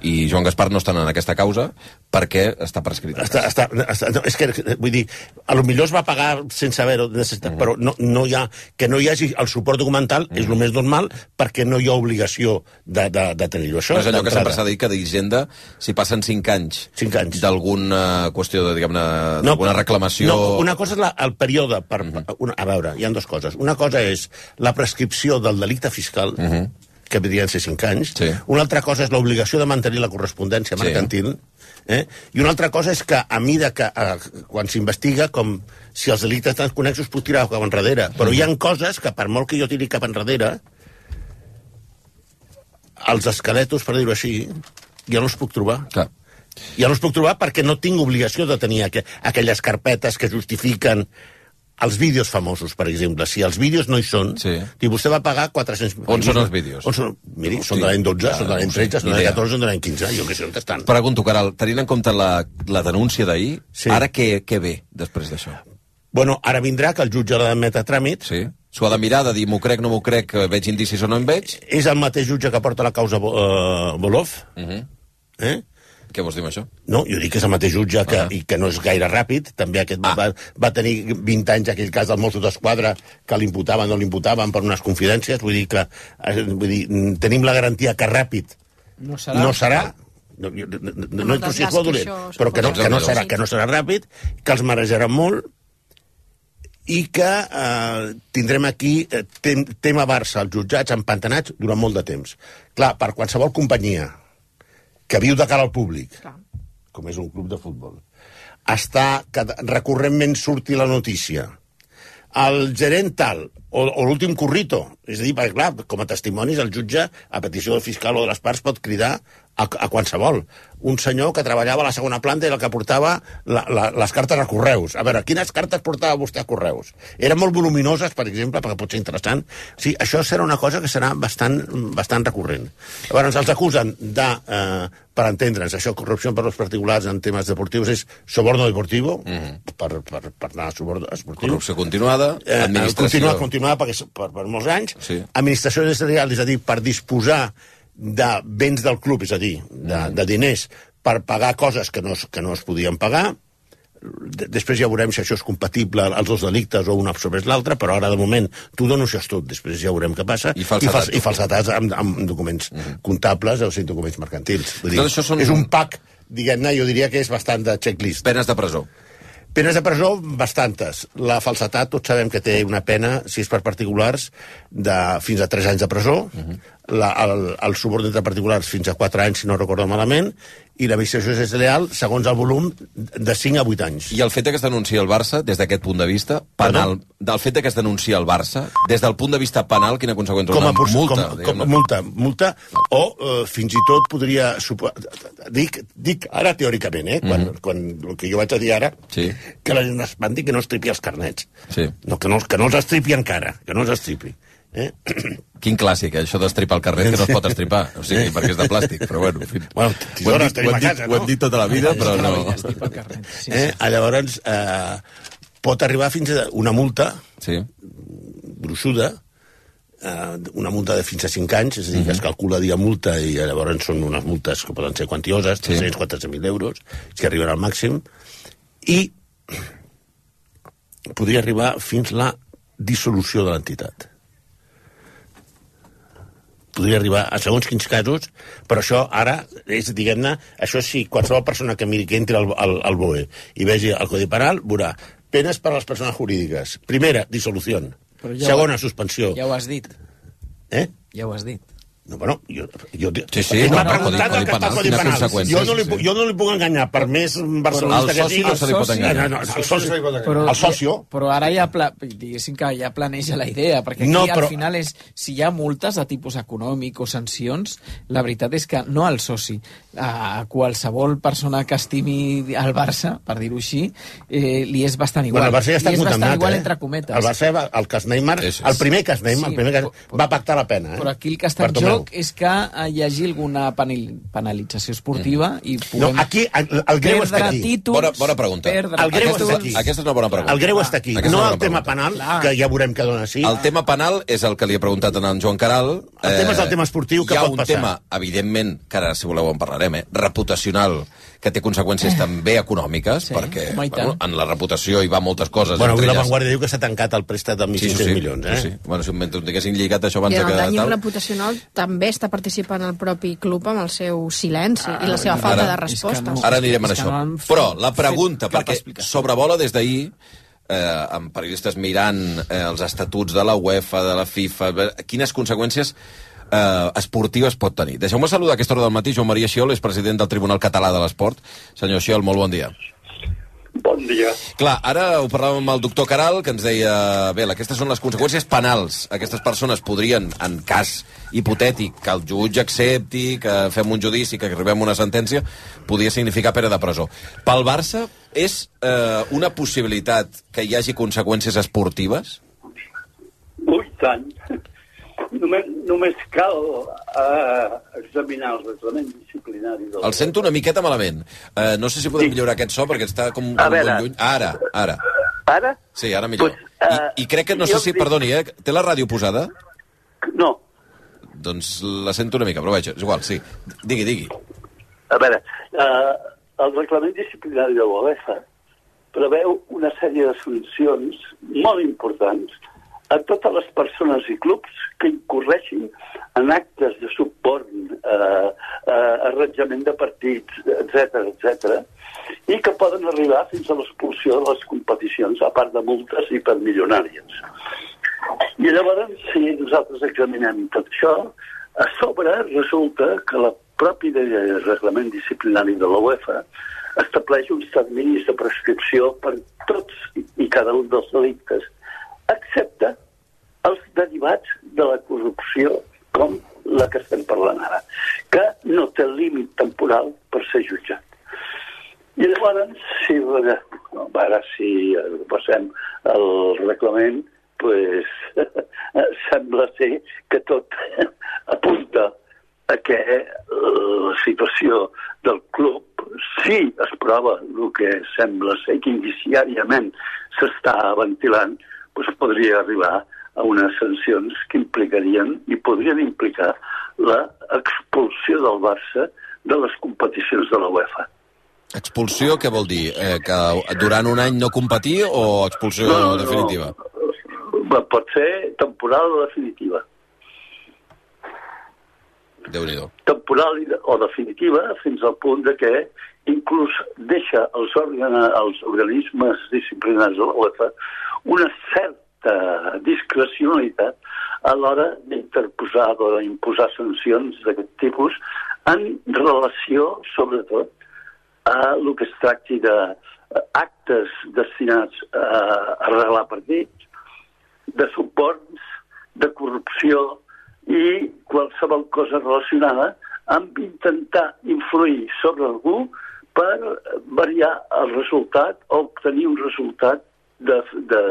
i Joan Gaspar no estan en aquesta causa perquè està prescrit. Està, està, està, no, és que, vull dir, a lo millor es va pagar sense haver-ho necessitat, però no, no hi ha, que no hi hagi el suport documental és el més normal perquè no hi ha obligació de, de, de tenir-ho. Això Això és allò que sempre s'ha dit que d'Hisenda, si passen 5 anys, 5 anys. d'alguna qüestió de, diguem-ne, d'alguna reclamació... No, una cosa és la, el període. Per, una, a veure, hi ha dues coses. Una cosa és la prescripció del delicte fiscal, que podrien ser 5 anys. Sí. Una altra cosa és l'obligació de mantenir la correspondència Sí. Eh? I una altra cosa és que a mida que eh, quan s'investiga com si els delictes estan connexos puc tirar cap enrere, però hi ha coses que per molt que jo tiri cap enrere els esqueletos, per dir-ho així, ja no els puc trobar. Clar. Ja no els puc trobar perquè no tinc obligació de tenir aqu aquelles carpetes que justifiquen els vídeos famosos, per exemple. Si els vídeos no hi són, Sí. i vostè va pagar 400... On són els vídeos? On són? Miri, són de l'any 12, ah, són de l'any no ho sé, 13, són de l'any idea. 14, són de l'any 15, jo què sé on estan. Pregunto, Caral, tenint en compte la, la denúncia d'ahir, Sí. ara què, què ve després d'això? Bueno, ara vindrà que el jutge l'ha d'admetre a tràmit. Sí? S'ho ha de mirar, de dir m'ho crec, no m'ho crec, eh, veig indicis o no en veig? És el mateix jutge que porta la causa uh, Bolov. Uh -huh. Eh? Què vols dir amb això? No, jo dic que és el mateix jutge que, Ah. i que no és gaire ràpid. També aquest Ah. va, va tenir 20 anys aquell cas del Mossos d'Esquadra que l'imputaven o no l'imputaven per unes confidències. Vull dir que eh, vull dir, mm, tenim la garantia que ràpid No serà. no serà no, no, no, no, no, no és dolent, però que no, que, no serà, que no serà ràpid, que els marejaran molt i que eh, tindrem aquí eh, tem, tema Barça, els jutjats empantanats durant molt de temps. Clar, per qualsevol companyia que viu de cara al públic, Clar. com és un club de futbol, està, que recurrentment surti la notícia. El gerent tal o, o l'últim currito. És a dir, perquè, clar, com a testimonis, el jutge, a petició del fiscal o de les parts, pot cridar a, a qualsevol. Un senyor que treballava a la segona planta i el que portava la, la, les cartes a correus. A veure, quines cartes portava vostè a correus? Eren molt voluminoses, per exemple, perquè pot ser interessant. Sí, això serà una cosa que serà bastant, bastant recurrent. Llavors, els acusen de, eh, per entendre'ns, això, corrupció per als particulars en temes deportius és soborno deportivo, mm -hmm. per, per, per anar a soborno esportiu. Corrupció continuada, Eh, administració... Continua, continuada perquè, és per, per molts anys. Sí. Administració desleal, és a dir, per disposar de béns del club, és a dir, de, mm. de diners, per pagar coses que no, es- que no es podien pagar. De- Després ja veurem si això és compatible els dos delictes o un absorbeix l'altre, però ara de moment tu denuncias tot, després ja veurem què passa. I falsedat. I, fals, i falsetats amb, amb documents comptables o sigui, documents mercantils. Vull dir, Tot això són- És un pack, diguem-ne, jo diria que és bastant de checklist. Penes de presó. Penes de presó, bastantes. La falsetat, tots sabem que té una pena, si és per particulars, de fins a 3 anys de presó, uh -huh. la, el, el suborn entre particulars fins a 4 anys, si no recordo malament, i l'administració desleal, segons el volum, de 5 a 8 anys. I el fet que es denunciï el Barça, des d'aquest punt de vista, penal, del fet que es denunciï el Barça, des del punt de vista penal, quina conseqüència? com a, Una multa, com, com, multa, multa o eh, fins i tot podria dic, dic ara teòricament eh, quan, Mhm. quan el que jo vaig a dir ara sí. que la gent espanti que no estripi els carnets Sí. no, que, no, que no els estripi encara que no els estripi eh? Quin clàssic, eh? això d'estripar el carnet, que no es pot estripar, o sigui, perquè és de plàstic, però bueno, en fi. Bueno, ho, hem dit, ho, hem dit, casa, ho hem dit tota la vida, però no... eh? llavors eh, pot arribar fins a una multa sí. gruixuda eh, una multa de fins a 5 anys, és a dir, que es calcula dia multa i llavors són unes multes que poden ser quantioses, 300, 400.000 euros, si arriben al màxim, i podria arribar fins la dissolució de l'entitat. Podria arribar a segons quins casos, però això ara és, diguem-ne, això sí, qualsevol persona que miri que entri al, al, al BOE i vegi el Codi Penal, veurà penes per a les persones jurídiques. Primera, dissolució. Ja Segona, ho- suspensió. Ja ho has dit. Eh? Ja ho has dit. No, bueno, jo... jo Sí, sí, M'ha no, preguntat Codi el que està al Penal, Codi Penal. Jo no, li, puc- jo no li puc enganyar, per més barcelonista que soci sigui... no se li pot enganyar. No, no, al soci, al socio... Però ara ja, pla, diguéssim que ja planeja la idea, perquè aquí No, no, però- al final és, si hi ha multes de tipus econòmic o sancions, la veritat és que no al soci, a qualsevol persona que estimi el Barça, per dir-ho així, eh, li és bastant igual. Bueno, el Barça ja està li és bastant igual eh? entre cometes. El Barça, va- el cas Neymar, el primer cas Neymar, Sí, el primer cas, va pactar la pena, eh? Però aquí el que està en Bartomeu. Joc és que eh, hi hagi alguna penal, penalització esportiva i No, puguem aquí, el, el greu perdre està aquí. títols, Bona, bona pregunta. perdre El greu títols. està aquí. Aquesta és una bona pregunta. El greu està aquí. Aquesta No el tema pregunta. penal, que ja veurem què dona sí. El tema penal és el que li he preguntat a en Joan Caral. El tema és el tema esportiu, que Hi ha pot un passar. tema, evidentment, que ara, si voleu, en parlarem, eh, reputacional, que té conseqüències també econòmiques, sí, perquè bueno, en la reputació hi va moltes coses. Bueno, avui entre la Vanguardia diu que s'ha tancat el préstec de 1.500 Sí, sí, sí. milions, eh? Sí, sí. Bueno, si ho tinguessin lligat això abans I de en el dany tal... reputacional també està participant el propi club amb el seu silenci i la seva falta de respostes. Ara anirem a això. no Però la pregunta, perquè sobrevola des d'ahir eh, amb periodistes mirant eh, els estatuts de la UEFA, de la FIFA, eh, quines conseqüències eh, esportives pot tenir. Deixeu-me saludar a aquesta hora del matí Joan Maria Xiol, és president del Tribunal Català de l'Esport. Senyor Xiol, molt bon dia. Bon dia. Clar, ara ho parlàvem amb el doctor Caral, que ens deia, bé, aquestes són les conseqüències penals. Aquestes persones podrien, en cas hipotètic, que el jutge accepti, que fem un judici, que arribem a una sentència, podria significar pena de presó. Pel Barça, és eh, una possibilitat que hi hagi conseqüències esportives? Ui, tant. Només, només cal uh, examinar el reglament disciplinari del... El sento una miqueta malament. Eh, no sé si podem millorar aquest so, perquè està com, A veure. lluny. Ara, ara. Ara? Sí, ara millor. eh, I, I crec que, no sé si, dic- perdoni, eh, té la ràdio posada? No. Doncs la sento una mica, però vaja, és igual, sí. Digui, digui. A veure, uh, el reglament disciplinari de l'UEFA preveu una sèrie de sancions molt importants a totes les persones i clubs que incorreixin en actes de suborn, eh, eh, arranjament de partits, etc etc, i que poden arribar fins a l'expulsió de les competicions, a part de multes i per milionàries. I llavors, si nosaltres examinem tot això, a sobre resulta que la propi de reglament disciplinari de la UEFA estableix uns terminis de prescripció per tots i cada un dels delictes, excepte derivats de la corrupció com la que estem parlant ara, que no té límit temporal per ser jutjat. I llavors, si, a veure si passem el reglament, pues, sembla ser que tot apunta a que la situació del club, si es prova el que sembla ser que indiciàriament s'està ventilant, pues podria arribar a unes sancions que implicarien i podrien implicar l'expulsió del Barça de les competicions de la UEFA. Expulsió, què vol dir? Eh, que durant un any no competir o expulsió No, no, no. definitiva? Va, Pot ser temporal o definitiva. déu nhi temporal o definitiva fins al punt de que inclús deixa els, òrgan, els organismes disciplinaris de la UEFA una certa discrecionalitat a l'hora d'interposar o d'imposar sancions d'aquest tipus en relació, sobretot, a el que es tracti de eh, destinats a arreglar partits, de suports, de corrupció i qualsevol cosa relacionada amb intentar influir sobre algú per variar el resultat o obtenir un resultat de, de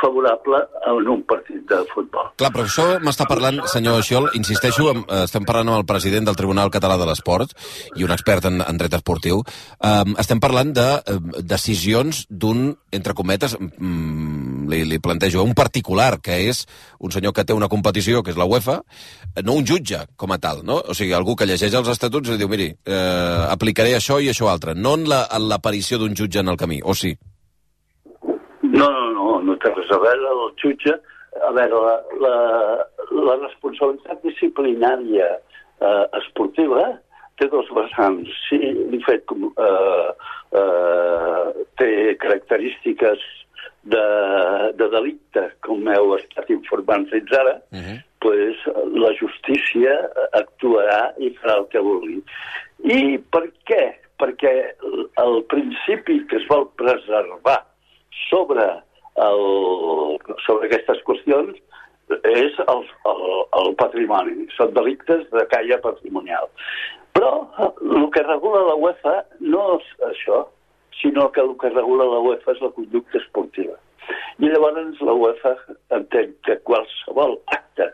favorable en un partit de futbol. Clar, però això m'està parlant, senyor Xiol, insisteixo, em- eh, estem parlant amb el president del Tribunal Català de l'Esport i un expert en, en dret esportiu. Um, estem parlant de eh, decisions d'un, entre cometes, mm, li, li plantejo, un particular, que és un senyor que té una competició, que és la UEFA, no un jutge com a tal, no? O sigui, algú que llegeix els estatuts i diu, miri, eh, aplicaré això i això altre, no en la- l'aparició d'un jutge en el camí, o sí? No, no, no, no té res a veure el jutge. A veure, la, la, la responsabilitat disciplinària eh, esportiva té dos vessants. Si un fet com, eh, eh, té característiques de, de delicte, com heu estat informant fins ara, uh -huh. pues, la justícia actuarà i farà el que vulgui. I per què? Perquè el principi que es vol preservar sobre, el, sobre aquestes qüestions és el, el, el patrimoni. Són delictes de caia patrimonial. Però eh, el que regula la UEFA no és això, sinó que el que regula la UEFA és la conducta esportiva. I llavors la UEFA entén que qualsevol acte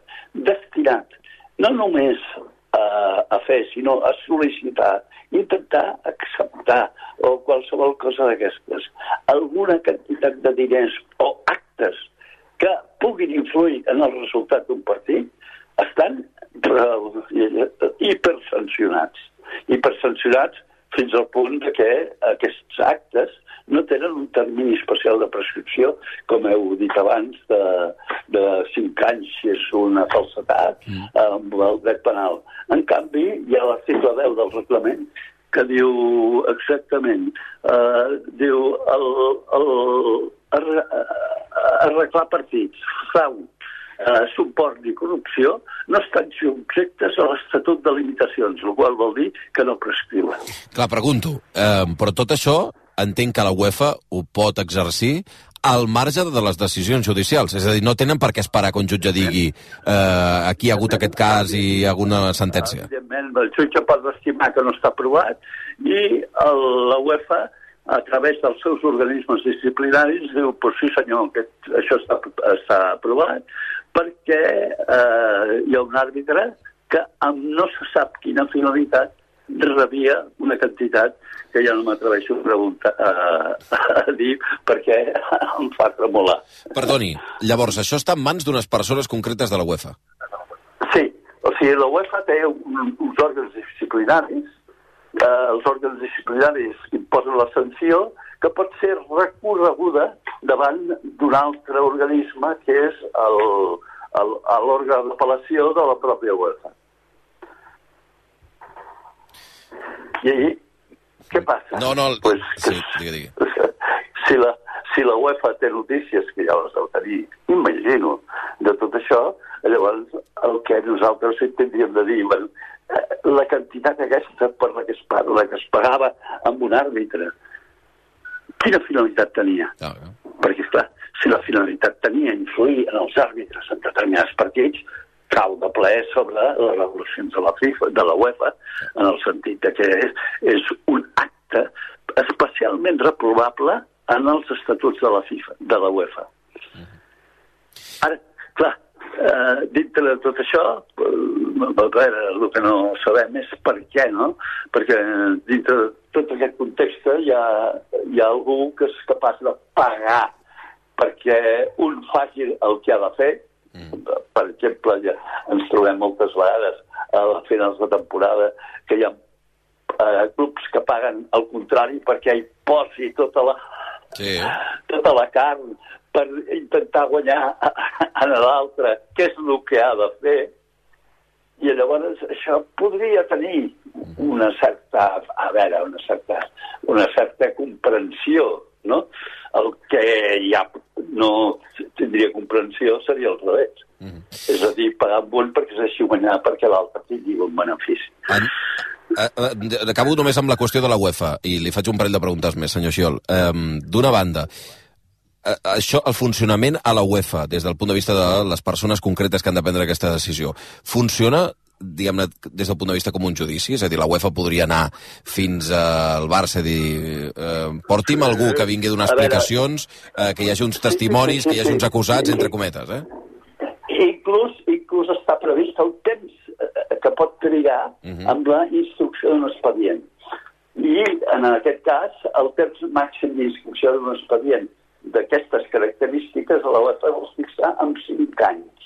destinat no només a, a fer, sinó a sol·licitar, intentar acceptar o qualsevol cosa d'aquestes, alguna quantitat de diners o actes que puguin influir en el resultat d'un partit, estan hipersancionats. Hipersancionats fins al punt de que aquests actes no tenen un termini especial de prescripció, com heu dit abans, de, de 5 anys si és una falsetat mm. amb el dret penal. En canvi, hi ha l'article 10 del reglament que diu exactament, eh, diu el, el, arre- arreglar partits, frau, eh, suport i corrupció no estan subjectes a l'Estatut de Limitacions, el qual vol dir que no prescriuen. Clar, pregunto, eh, però tot això entenc que la UEFA ho pot exercir al marge de les decisions judicials. És a dir, no tenen per què esperar que un jutge digui eh, aquí hi ha hagut aquest cas i hi ha hagut una sentència. Evidentment, el jutge pot estimar que no està aprovat i el, la UEFA, a través dels seus organismes disciplinaris, diu, pues sí senyor, aquest, això està, està aprovat, perquè eh, hi ha un àrbitre que amb no se sap quina finalitat rebia una quantitat que ja no m'atreveixo a preguntar a, a dir perquè em fa tremolar. Perdoni, llavors, això està en mans d'unes persones concretes de la UEFA. Sí, o sigui, la UEFA té un, uns òrgans disciplinaris, eh, els òrgans disciplinaris imposen la sanció, que pot ser recorreguda davant d'un altre organisme que és l'òrgan d'apel·lació de la pròpia UEFA. I què passa? No, no, pues, sí, digui, digui. si la, si la UEFA té notícies, que ja les deu tenir, imagino, de tot això, llavors el que nosaltres tindríem de dir, bueno, eh, la quantitat aquesta per la que es, la que es pagava amb un àrbitre, quina finalitat tenia? Ah, Perquè, clar, si la finalitat tenia influir en els àrbitres en determinats partits, cau de ple sobre les regulacions de la FIFA, de la UEFA, en el sentit de que és, és un acte especialment reprovable en els estatuts de la FIFA, de la UEFA. Ara, clar, eh, dintre de tot això, eh, el que no sabem és per què, no? Perquè dintre de tot aquest context hi ha, hi ha algú que és capaç de pagar perquè un faci el que ha de fer. Mm. Per exemple, ja ens trobem moltes vegades a les finals de temporada que hi ha eh, clubs que paguen al contrari perquè hi posi tota la, sí. tota la carn per intentar guanyar a, a l'altre, què és el que ha de fer, i llavors això podria tenir una certa, a veure, una certa, una certa comprensió, no? El que ja no tindria comprensió seria al revés. Mm -hmm. És a dir, pagar amb un perquè es deixi guanyar perquè l'altre tingui un benefici. En, eh, eh, acabo només amb la qüestió de la UEFA i li faig un parell de preguntes més, senyor Xiol. Um, D'una banda, eh, això, el funcionament a la UEFA, des del punt de vista de les persones concretes que han de prendre aquesta decisió, funciona diguem-ne, des del punt de vista com un judici? És a dir, la UEFA podria anar fins al Barça i dir eh, porti'm algú que vingui a donar explicacions, eh, que hi hagi uns testimonis, que hi hagi uns acusats, entre cometes, eh? Inclús, inclús està previst el temps eh, que pot trigar uh -huh. amb la instrucció d'un expedient. I, en aquest cas, el temps màxim d'instrucció d'un expedient d'aquestes característiques a la UEFA vol fixar en 5 anys.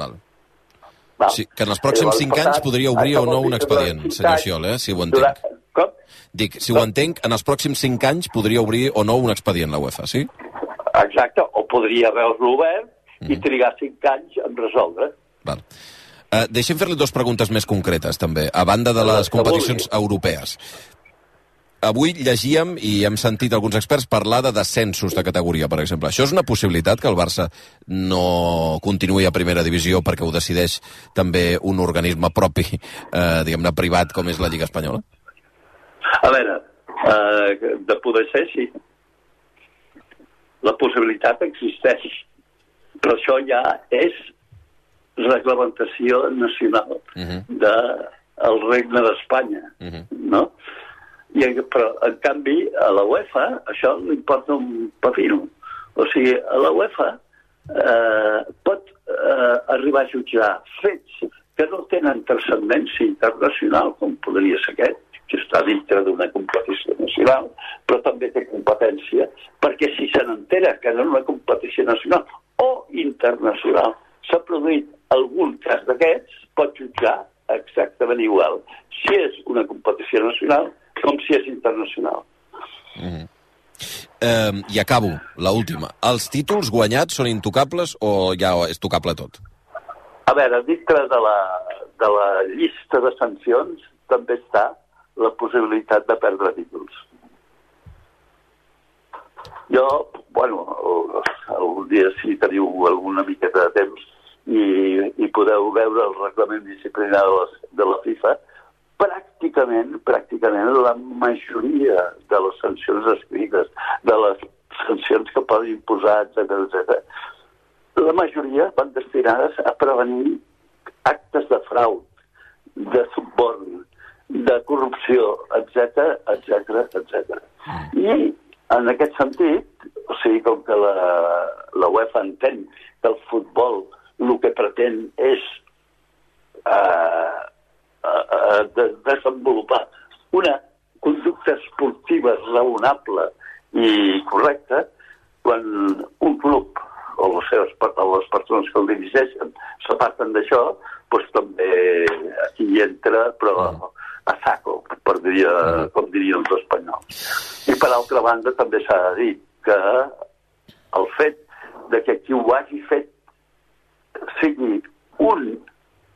Val. Val. Sí, que en els pròxims 5 anys podria obrir o no un expedient, senyor Xiol, eh, si ho entenc. Com? Dic, si ho entenc, en els pròxims 5 anys podria obrir o no un expedient la UEFA, sí? Exacte, o podria haver-lo obert mm. i trigar 5 anys en resoldre. Val. Uh, deixem fer-li dues preguntes més concretes, també, a banda de les competicions europees. Avui llegíem i hem sentit alguns experts parlar de descensos de categoria, per exemple. Això és una possibilitat que el Barça no continuï a primera divisió perquè ho decideix també un organisme propi, eh, diguem-ne, privat, com és la Lliga Espanyola? A veure, eh, de poder ser, sí. La possibilitat existeix, però això ja és reglamentació nacional uh -huh. del Regne d'Espanya, uh -huh. No? I, però, en canvi, a la UEFA això li importa un papino. O sigui, a la UEFA eh, pot eh, arribar a jutjar fets que no tenen transcendència internacional, com podria ser aquest, que està dintre d'una competició nacional, però també té competència, perquè si se n'entera que en una competició nacional o internacional s'ha produït algun cas d'aquests, pot jutjar exactament igual si és una competició nacional com si és internacional. Mm -hmm. eh, I acabo, la última. Els títols guanyats són intocables o ja és tocable tot? A veure, dintre de la, de la llista de sancions també està la possibilitat de perdre títols. Jo, bueno, algun dia si teniu alguna miqueta de temps i, i podeu veure el reglament disciplinari de, les, de la FIFA, pràcticament, pràcticament la majoria de les sancions escrites, de les sancions que poden imposar, etc etc. la majoria van destinades a prevenir actes de frau, de suborn, de corrupció, etc etc etc. I en aquest sentit, o sigui, com que la, la UEFA entén que el futbol el que pretén és eh, eh, de desenvolupar una conducta esportiva raonable i correcta, quan un club o les, seves, o les persones que el dirigeixen s'aparten d'això, doncs també hi entra, però a saco, per diria, com dirien els espanyols. I per altra banda també s'ha de dir que el fet de que qui ho hagi fet sigui un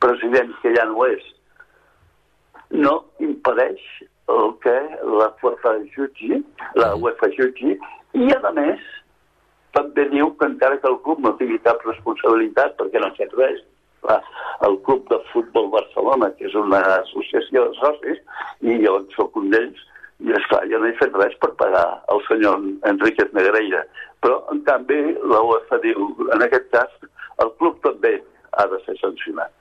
president que ja no és, no impedeix el que la UEFA jutgi, la UEFA jutgi, i a més també diu que encara que el club no tingui cap responsabilitat perquè no fet res, clar, el Club de Futbol Barcelona, que és una associació de socis, i jo en soc un d'ells, I, esclar, jo no he fet res per pagar el senyor Enriquez Negreira. Però, en canvi, la UEFA diu, en aquest cas, el club també ha de ser sancionat.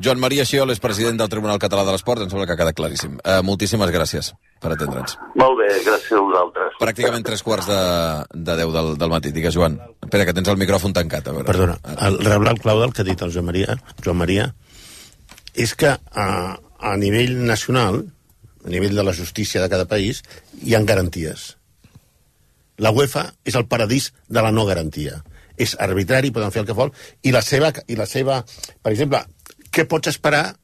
Joan Maria Xiol és president del Tribunal Català de l'Esport, em sembla que ha quedat claríssim. Uh, moltíssimes gràcies per atendre'ns. Molt bé, gràcies a vosaltres. Pràcticament tres quarts de, de deu del, del matí. Digues, Joan. Espera, que tens el micròfon tancat. A veure. Perdona, el reblat clau del que ha dit el Joan Maria, Joan Maria és que a, a nivell nacional, a nivell de la justícia de cada país, hi han garanties. La UEFA és el paradís de la no garantia. És arbitrari, poden fer el que vol, i la seva, i la seva per exemple, què pots esperar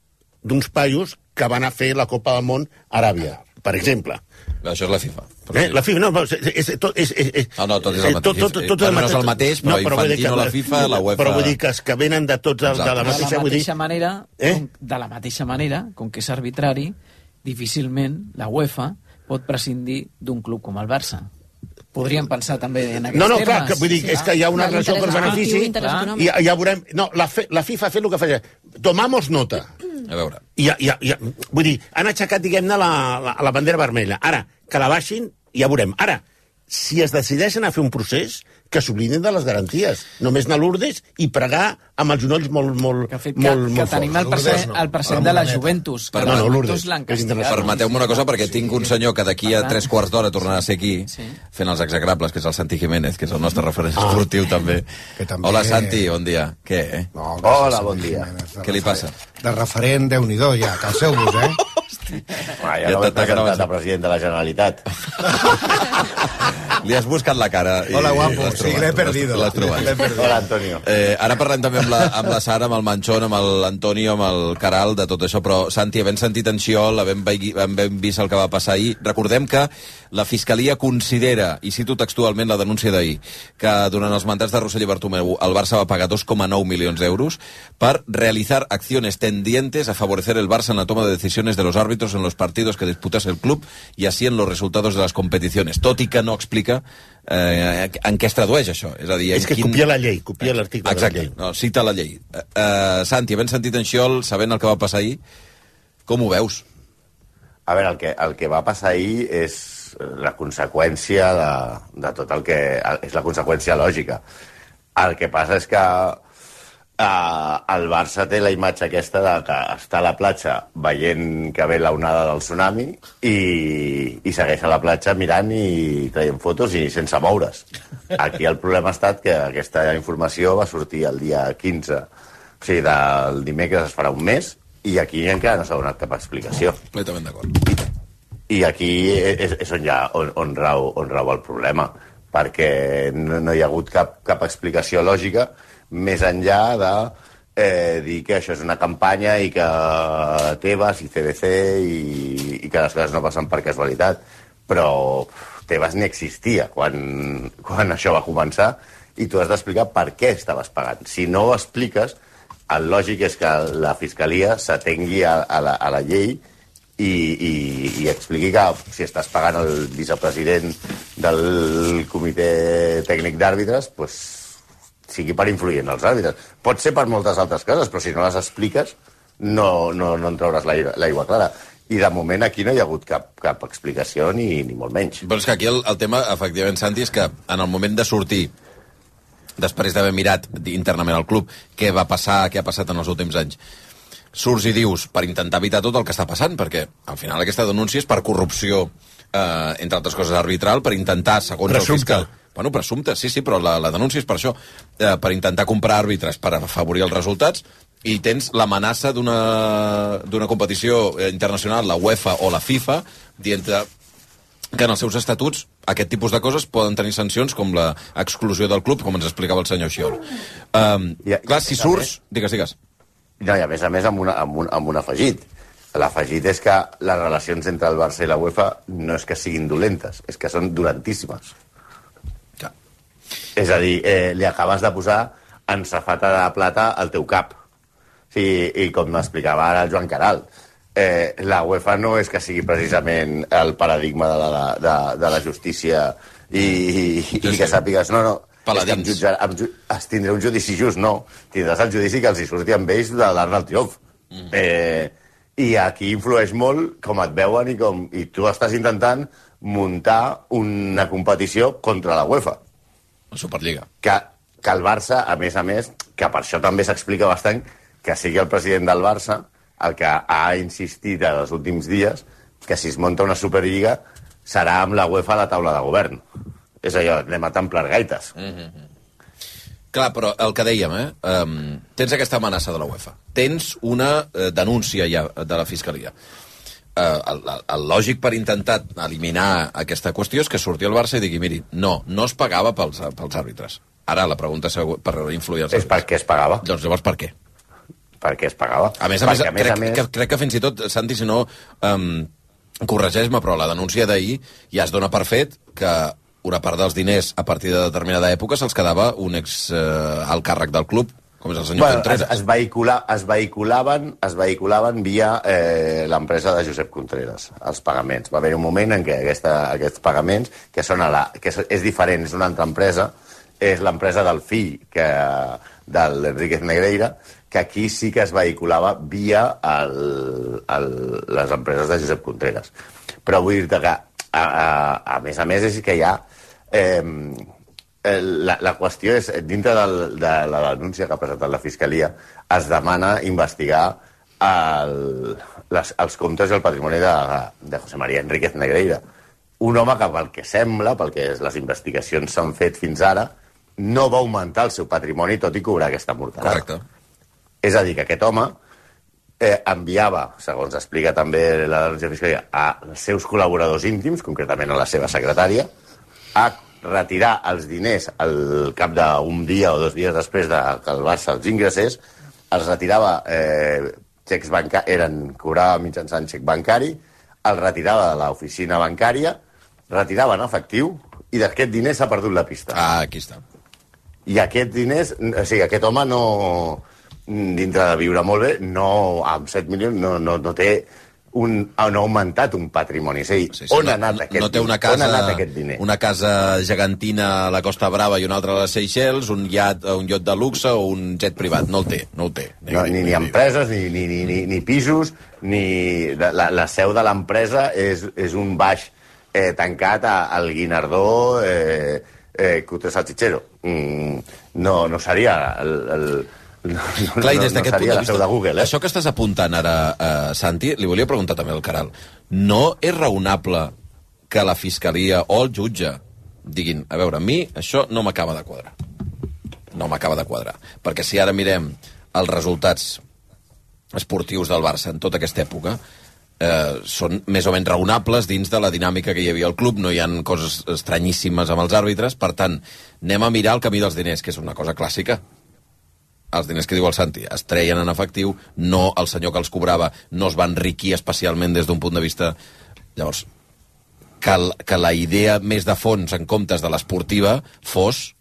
d'uns paios que van a fer la Copa del Món a Aràbia, per exemple? Això és la FIFA. Eh? La FIFA, no, però és, és, tot, és, és, és, No, no, tot és el eh, mateix. Tot, tot, tot, Bueno, no és el mateix, però vull dir Infantino, la FIFA, la UEFA- Però vull dir que els que venen de tots els, de la de mateixa... la Vull dir, mateixa manera, Eh? com, de la mateixa manera, com que és arbitrari, difícilment la UEFA pot prescindir d'un club com el Barça. Podríem pensar també en aquests No, no, clar, que vull dir, és que hi ha una relació cost-benefici econòmic, interès i ja, ja veurem... No, la, fe, la FIFA ha fet el que feia. Tomamos nota. A veure. I ja, ja, vull dir, han aixecat, diguem-ne, la, la, la bandera vermella. Ara, que la baixin, ja veurem. Ara, si es decideixen a fer un procés, que s'oblidin de les garanties. Només anar a Lourdes i pregar amb els genolls molt, molt, Que, molt, que, molt que forts. tenim el present, el present de la Juventus. Que Per- no, no, Lourdes, que. Permeteu-me una cosa, perquè tinc un senyor que d'aquí a tres quarts d'hora tornarà a ser aquí, Sí. fent els execrables, que és el Santi Jiménez, que és el nostre referent esportiu, també. també- Hola, Santi, bon dia. Què, eh? No, Hola, bon dia. Què li passa? De referent, déu nhi ja, calceu-vos, eh? Ah, ja no m'he presentat a president de la Generalitat. Li has buscat la cara. Hola, guapo. l'has Sí, l'he perdido. L'has trobat. L'he perdido. Hola, Antonio. Eh, ara parlem també amb la, amb la Sara, amb el Manchón, amb l'Antonio, amb el Caral, de tot això, però Santi, havent sentit en Xiol, havent vist el que va passar ahir, recordem que la Fiscalia considera, i cito textualment la denúncia d'ahir, que durant els mandats de Rossell i Bartomeu el Barça va pagar 2,9 milions d'euros per realizar acciones tendientes a favorecer el Barça en la toma de decisiones de los árbitros en los partidos que disputase el club y así en los resultados de las competiciones. Tot i que no explica eh, en què es tradueix això. És a dir, És que quin... copia la llei, copia l'article de la llei. no, cita la llei. Uh, uh, Santi, havent sentit en Xiol, sabent el que va passar ahir, com ho veus? A veure, el que, el que va passar ahir és la conseqüència de, de tot el que... És la conseqüència lògica. El que passa és que eh, el Barça té la imatge aquesta de que està a la platja veient que ve la onada del tsunami i, i segueix a la platja mirant i traient fotos i sense moure's. Aquí el problema ha estat que aquesta informació va sortir el dia 15, o sigui, del dimecres es farà un mes, i aquí encara no s'ha donat cap explicació. Completament d'acord. I aquí és, és on, ha, on, on, rau, on rau el problema, perquè no, no hi ha hagut cap, cap explicació lògica més enllà de eh, dir que això és una campanya i que Tebas i CBC i, i que les coses no passen per casualitat. Però Tebas ni existia quan, quan això va començar i tu has d'explicar per què estaves pagant. Si no ho expliques, el lògic és que la Fiscalia s'atengui a, a, la, a la llei i, i, i expliqui que si estàs pagant el vicepresident del comitè tècnic d'àrbitres, pues, sigui per influir en els àrbitres. Pot ser per moltes altres coses, però si no les expliques no, no, no en trauràs l'aigua clara. I de moment aquí no hi ha hagut cap, cap explicació ni, ni molt menys. Però és que aquí el, el tema, efectivament, Santi, és que en el moment de sortir després d'haver mirat internament al club què va passar, què ha passat en els últims anys, surts i dius per intentar evitar tot el que està passant, perquè al final aquesta denúncia és per corrupció, eh, entre altres coses arbitral, per intentar, segons Presumpte. el fiscal... Bueno, presumpte, sí, sí, però la, la denúncia és per això, eh, per intentar comprar àrbitres per afavorir els resultats, i tens l'amenaça d'una d'una competició eh, internacional, la UEFA o la FIFA, dient que en els seus estatuts aquest tipus de coses poden tenir sancions com la exclusió del club, com ens explicava el senyor Xiol. Um, I- clar, si surts... Digues, digues. No, i a més a més amb, una, amb, un, amb un afegit. L'afegit és que les relacions entre el Barça i la UEFA no és que siguin dolentes, és que són dolentíssimes. Ja. És a dir, eh, li acabes de posar en safata de plata al teu cap. Sí, I com m'explicava ara el Joan Caral, eh, la UEFA no és que sigui precisament el paradigma de la, de, de la justícia i, i, i que sàpigues, no, no, Paladins. que jutjar, ju es tindrà un judici just, no. Tindràs el judici que els hi surti amb ells de l'Arnald Triomf. Mm. Eh, I aquí influeix molt com et veuen i, com, i tu estàs intentant muntar una competició contra la UEFA. La Superliga. Que, que el Barça, a més a més, que per això també s'explica bastant que sigui el president del Barça el que ha insistit en els últims dies que si es munta una Superliga serà amb la UEFA a la taula de govern. És allò, anem a templar gaites. Mm -hmm. Clar, però el que dèiem, eh? Um, tens aquesta amenaça de la UEFA. Tens una uh, denúncia ja de la Fiscalia. Uh, el, el, el lògic per intentar eliminar aquesta qüestió és que surti el Barça i digui, miri, no, no es pagava pels, pels àrbitres. Ara la pregunta per influir els És per què es pagava. Doncs llavors per què? Per què es pagava. A més a més, Perquè, crec, a més... Que, crec que fins i tot, Santi, si no, um, corregeix-me, però la denúncia d'ahir ja es dona per fet que una part dels diners a partir de determinada època se'ls quedava un ex eh, alt càrrec del club, com és el senyor Bueno, es, Contreras. es, vehicula, es, vehiculaven, es vehiculaven via eh, l'empresa de Josep Contreras, els pagaments. Va haver un moment en què aquesta, aquests pagaments, que, són a la, que és, és diferent, és una altra empresa, és l'empresa del fill que, de l'Enriquez Negreira, que aquí sí que es vehiculava via el, el, les empreses de Josep Contreras. Però vull dir-te que, a, a, a més a més, és que hi ha... Eh, la, la qüestió és, dintre del, de la denúncia que ha presentat la Fiscalia, es demana investigar el, les, els comptes i el patrimoni de, de José María Enríquez Negreira. Un home que, pel que sembla, pel que les investigacions s'han fet fins ara, no va augmentar el seu patrimoni tot i cobrar aquesta mortalada. Correcte. És a dir, que aquest home eh, enviava, segons explica també la denúncia fiscalia, als seus col·laboradors íntims, concretament a la seva secretària, a retirar els diners al cap d'un dia o dos dies després de que el Barça els ingressés, els retirava eh, xecs bancaris, eren, cobrava mitjançant xec bancari, el retirava de l'oficina bancària, retirava en efectiu, i d'aquest diner s'ha perdut la pista. Ah, aquí està. I aquest diners, o sigui, aquest home no, dintre de viure molt bé, no, amb 7 milions no, no, no té un, no ha augmentat un patrimoni. És a dir, sí, sí, on no, ha anat aquest no té una on casa, ha anat aquest diner? una casa gegantina a la Costa Brava i una altra a les Seychelles, un iat, un iot de luxe o un jet privat. No el té, no el té. No, ni, ni empreses, ni, ni, ni, ni, ni pisos, ni... La, la seu de l'empresa és, és un baix eh, tancat a, al Guinardó eh, eh, Cute Salchichero. Mm, no, no seria el... el no, no, Clar, i des no, no d'aquest punt de vista, de Google, eh? això que estàs apuntant ara, uh, Santi, li volia preguntar també al Caral. No és raonable que la Fiscalia o el jutge diguin, a veure, a mi això no m'acaba de quadrar. No m'acaba de quadrar. Perquè si ara mirem els resultats esportius del Barça en tota aquesta època, eh, són més o menys raonables dins de la dinàmica que hi havia al club, no hi han coses estranyíssimes amb els àrbitres, per tant, anem a mirar el camí dels diners, que és una cosa clàssica. Els diners que diu el Santi es treien en efectiu, no el senyor que els cobrava no es va enriquir especialment des d'un punt de vista... Llavors, que, que la idea més de fons en comptes de l'esportiva fos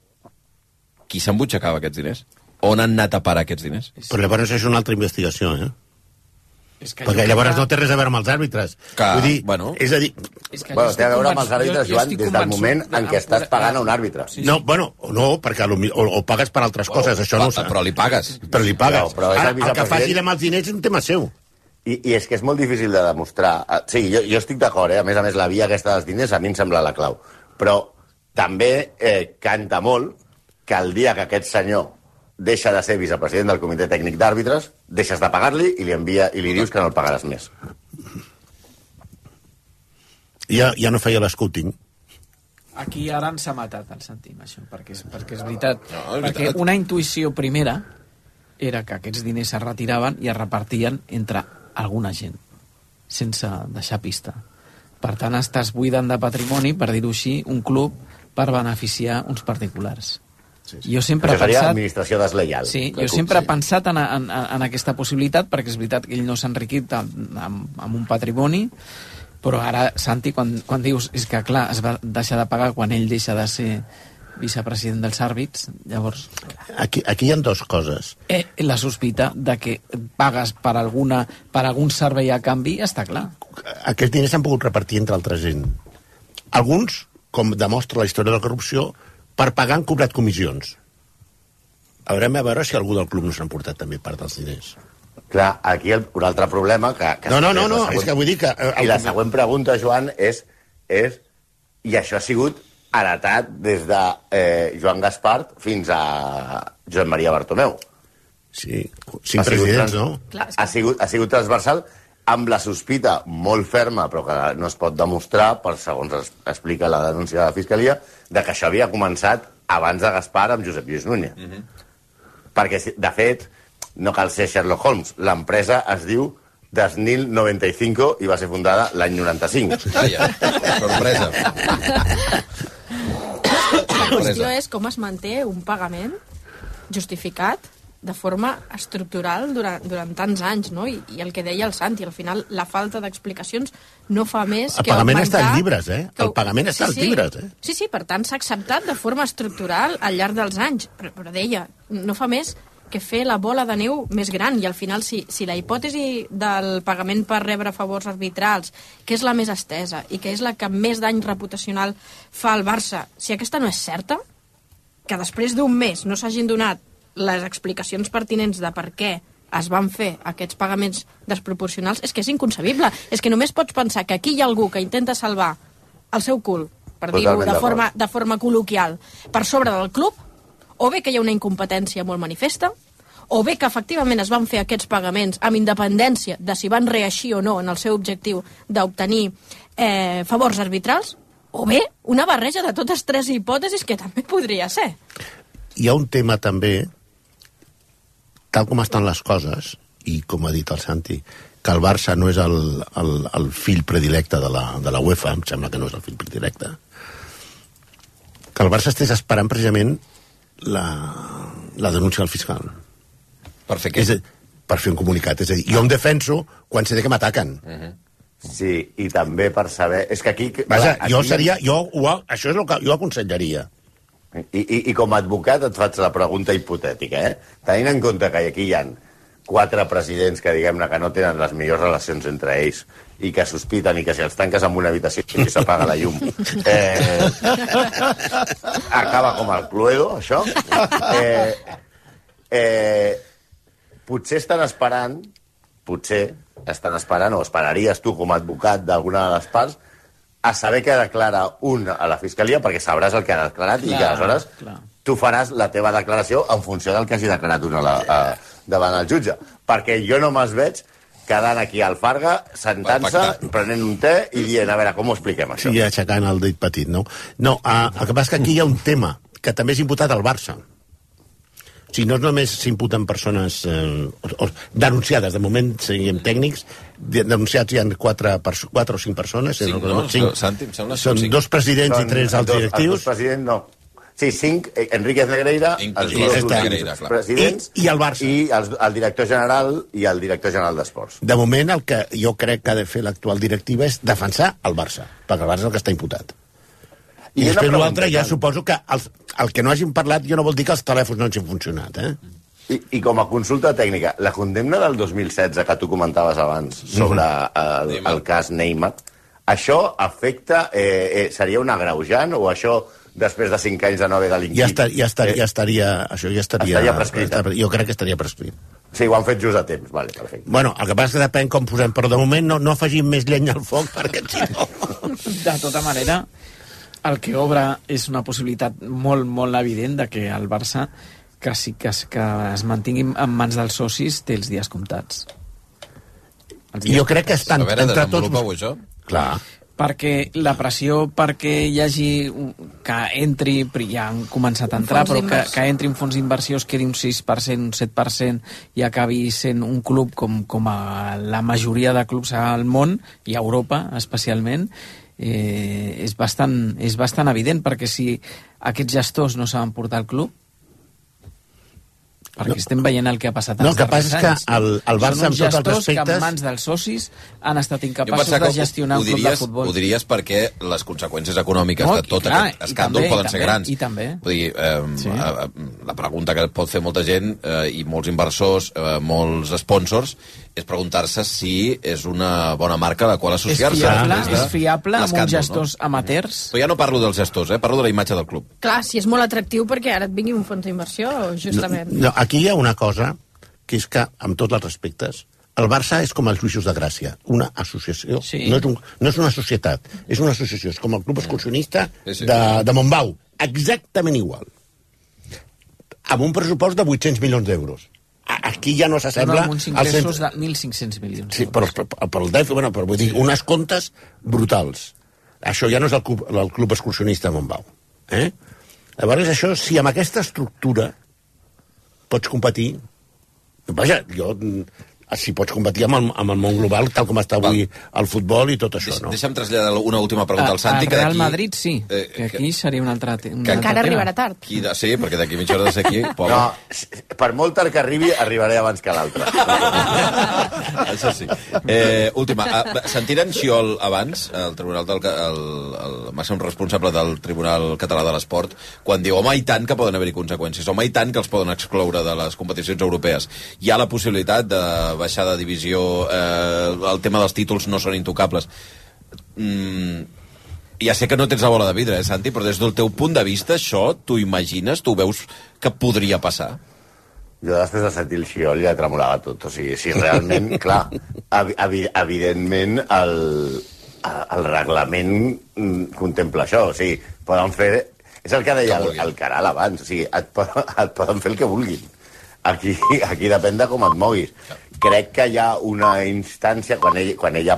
qui s'embutxacava aquests diners? On han anat a parar aquests diners? Però llavors és una altra investigació, eh? És que Perquè llavors crec que- no té res a veure amb els àrbitres. Que, Vull dir, bueno. és a dir... És que Bueno, té a veure amb els àrbitres, jo- jo Joan, des del moment de- en què estàs pagant a un àrbitre. Sí, sí. No, bueno, o no, perquè lo o, o pagues per altres coses, això no ho sé. Però li pagues. Però li pagues. Però- però és el Ara, el que faci amb els diners és un tema seu. I, I és que és molt difícil de demostrar. Ah, Sí, jo, jo estic d'acord, eh? A més a més, la via aquesta dels diners a mi em sembla la clau. Però també eh, canta molt que el dia que aquest senyor deixa de ser vicepresident del comitè tècnic d'àrbitres, deixes de pagar-li i li envia i li dius que no el pagaràs més. Ja, ja no feia l'escouting. Aquí ara ens ha matat el sentim, això, perquè és, perquè és veritat. No, és perquè veritat. una intuïció primera era que aquests diners es retiraven i es repartien entre alguna gent, sense deixar pista. Per tant, estàs buidant de patrimoni, per dir-ho així, un club per beneficiar uns particulars. Sí, sí. Jo sempre Això he seria pensat... administració deslleial. Sí, jo club, sempre he sí. pensat en, en, en aquesta possibilitat, perquè és veritat que ell no s'ha enriquit amb, amb, amb un patrimoni, però ara, Santi, quan, quan dius és que, clar, es va deixar de pagar quan ell deixa de ser vicepresident dels àrbits, llavors Aquí, aquí hi ha dues coses. eh, la sospita de que pagues per, alguna, per algun servei a canvi està clar. Aquests diners s'han pogut repartir entre altra gent. Alguns, com demostra la història de la corrupció, per pagar han cobrat comissions. Haurem a veure si algú del club no s'ha emportat també part dels diners. Clar, aquí el, un altre problema que... que No, no, no, no, següent- és que vull dir que... eh, I la següent pregunta, Joan, és, és i això ha sigut heretat des de eh, Joan Gaspart fins a Joan Maria Bartomeu. Sí, cinc presidents, no? Clar, és Ha sigut, ha sigut transversal amb la sospita molt ferma, però que no es pot demostrar, per segons es explica la denúncia de la Fiscalia, de que això havia començat abans de Gaspar amb Josep Lluís Núñez. Perquè, si- de fet, no cal ser Sherlock Holmes. L'empresa es diu Desnil 95 i va ser fundada l'any 95. Vaja, sorpresa. La qüestió és com es manté un pagament justificat de forma estructural durant, durant tants anys, no? I, I el que deia el Santi, al final la falta d'explicacions no fa més El que pagament augmentar... està en llibres, eh? El pagament està en llibres, eh? Sí, sí, per tant s'ha acceptat de forma estructural al llarg dels anys, però, però deia, no fa més que fer la bola de neu més gran i al final si, si la hipòtesi del pagament per rebre favors arbitrals, que és la més estesa i que és la que més dany reputacional fa al Barça, si aquesta no és certa, que després d'un mes no s'hagin donat les explicacions pertinents de per què es van fer aquests pagaments desproporcionals, és que és inconcebible. És que només pots pensar que aquí hi ha algú que intenta salvar el seu cul, per dir-ho de forma, de forma col·loquial, per sobre del club, o bé que hi ha una incompetència molt manifesta, o bé que efectivament es van fer aquests pagaments amb independència de si van reeixir o no en el seu objectiu d'obtenir eh, favors arbitrals, o bé una barreja de totes tres hipòtesis que també podria ser. Hi ha un tema també, tal com estan les coses, i com ha dit el Santi, que el Barça no és el, el, el fill predilecte de la, de la UEFA, em sembla que no és el fill predilecte, que el Barça estés esperant precisament la, la denúncia del fiscal. Per fer què? És per fer un comunicat. És a dir, jo em defenso quan sé que m'ataquen. Sí, i també per saber... És que aquí... Vaja, clar, jo aquí- seria... Jo, ho, això és el que jo aconsellaria. I, i, I com a advocat et faig la pregunta hipotètica, eh? Tenint en compte que aquí hi ha quatre presidents que, diguem-ne, que no tenen les millors relacions entre ells i que sospiten i que si els tanques en una habitació i s'apaga la llum eh, acaba com el Cluedo, això. Eh, eh, potser estan esperant, potser estan esperant, o esperaries tu com a advocat d'alguna de les parts, a saber què declara un a la Fiscalia, perquè sabràs el que ha declarat i que Clar, aleshores clar. tu faràs la teva declaració en funció del que hagi declarat un a la, a, davant el jutge. Perquè jo no me'ls veig quedant aquí al Farga, sentant-se, prenent un té i dient, a veure, com ho expliquem, això? Sí, aixecant el dit petit, no? No, uh, el que passa és que aquí hi ha un tema que també és imputat al Barça. O sigui, no només s'imputen persones eh, o, o, denunciades, de moment siguem tècnics, denunciats hi ha quatre, perso- quatre o cinc persones. Cinc, no? cinc. Santi, em sembla són cinc. dos presidents Són i tres alts dos- Els directius. dos presidents, no. Sí, cinc, eh, Enríquez Negreira, els Sí, dos Negreira, clar. presidents I- i el Barça. i els, el director general i el director general d'Esports. De moment, el que jo crec que ha de fer l'actual directiva és defensar el Barça, perquè el Barça és el que està imputat. I, I després l'altre ja suposo que el, el que no hagin parlat jo no vol dir que els telèfons no hagin funcionat, eh? I, I com a consulta tècnica, la condemna del 2016 que tu comentaves abans sobre el, el cas Neymar, això afecta, eh, eh, seria un agreujant o això després de 5 anys de no haver delinquit? Ja, estar, ja, estar, ja estaria... Això ja estaria... Estaria prescrit. estaria- Jo crec que estaria prescrit. Sí, ho han fet just a temps, vale, perfecte. Bueno, el que passa és que depèn com posem, però de moment no, no afegim més llenya al foc, perquè si no... De tota manera, el que obre és una possibilitat molt, molt evident de que el Barça, que sí que es, que es mantingui en mans dels socis, té els dies comptats. Els dies Jo crec que estan A veure, entre tots... desenvolupa-ho, això. Clar. perquè la pressió perquè hi hagi un- que entri, però ja han començat a entrar, però que, que entri en fons d'inversió es quedi un 6%, un 7% i acabi sent un club com, com a la majoria de clubs al món i a Europa especialment eh, és, bastant, és bastant evident perquè si aquests gestors no saben portar el club perquè estem veient el que ha passat No, els el que passa és darrers que anys. el- el Barça, amb tots els gestors que respectes- en mans dels socis han estat incapaços de que gestionar ho un club de diries, futbol. ho diries perquè les conseqüències econòmiques No, de tot clar, aquest escàndol també, poden i ser també, grans. i també. Vull dir, eh, Sí. eh, la pregunta que pot fer molta gent eh, i molts inversors, eh, molts sponsors, és preguntar-se si és una bona marca a la qual És associar-se. fiable, després de és fiable amb uns gestors amateurs? Però ja no parlo dels gestors, eh? parlo de la imatge del club. Clar, si és molt atractiu perquè ara et vingui un fons d'inversió, justament. No, aquí hi ha una cosa que és que, amb tots els respectes, el Barça és com els juïços de Gràcia, una associació. Sí. No, és un, no és una societat, és una associació. És com el club excursionista Sí, sí. de, de Montbau. Exactament igual. Amb un pressupost de 800 milions d'euros. Aquí ja no s'assembla... amb uns ingressos centre- de 1.500 milions. Sí, però, però, però el dèficit, bueno, però vull dir, unes comptes brutals. Això ja no és el club, el club excursionista de Montbau. Eh? Llavors, això, si amb aquesta estructura pots competir... Vaja, jo... mm, Si pots competir amb el, amb el món global, tal com està avui el futbol i tot això, no? Deixa'm traslladar una última pregunta al Santi. a que Real d'aquí- Madrid sí, Eh, que aquí seria un altre, te- un que- altre Encara tema. arribarà tard. Qui de... Sí, perquè d'aquí mitja hora de ser aquí... Pobre. No, per molt tard que arribi, arribaré abans que l'altre. Això sí. Eh, última, uh, sentiren Xiol abans, el tribunal del, ca- el, el màxim responsable del Tribunal Català de l'Esport, quan diu, home, i tant que poden haver-hi conseqüències, home, i tant que els poden excloure de les competicions europees. Hi ha la possibilitat de baixar de divisió, eh, el tema dels títols no són intocables. Mm, ja sé que no tens la bola de vidre, eh, Santi, però des del teu punt de vista, això, tu imagines, tu veus que podria passar? Jo després de sentir el xiol ja tremolava tot. O sigui, si realment, clar, evi evi evidentment el, el reglament mm, contempla això. O sigui, poden fer... És el que deia el, el Caral abans. O sigui, et, poden, et poden fer el que vulguin. Aquí, aquí depèn de com et moguis. Crec que hi ha una instància, quan ell, quan ella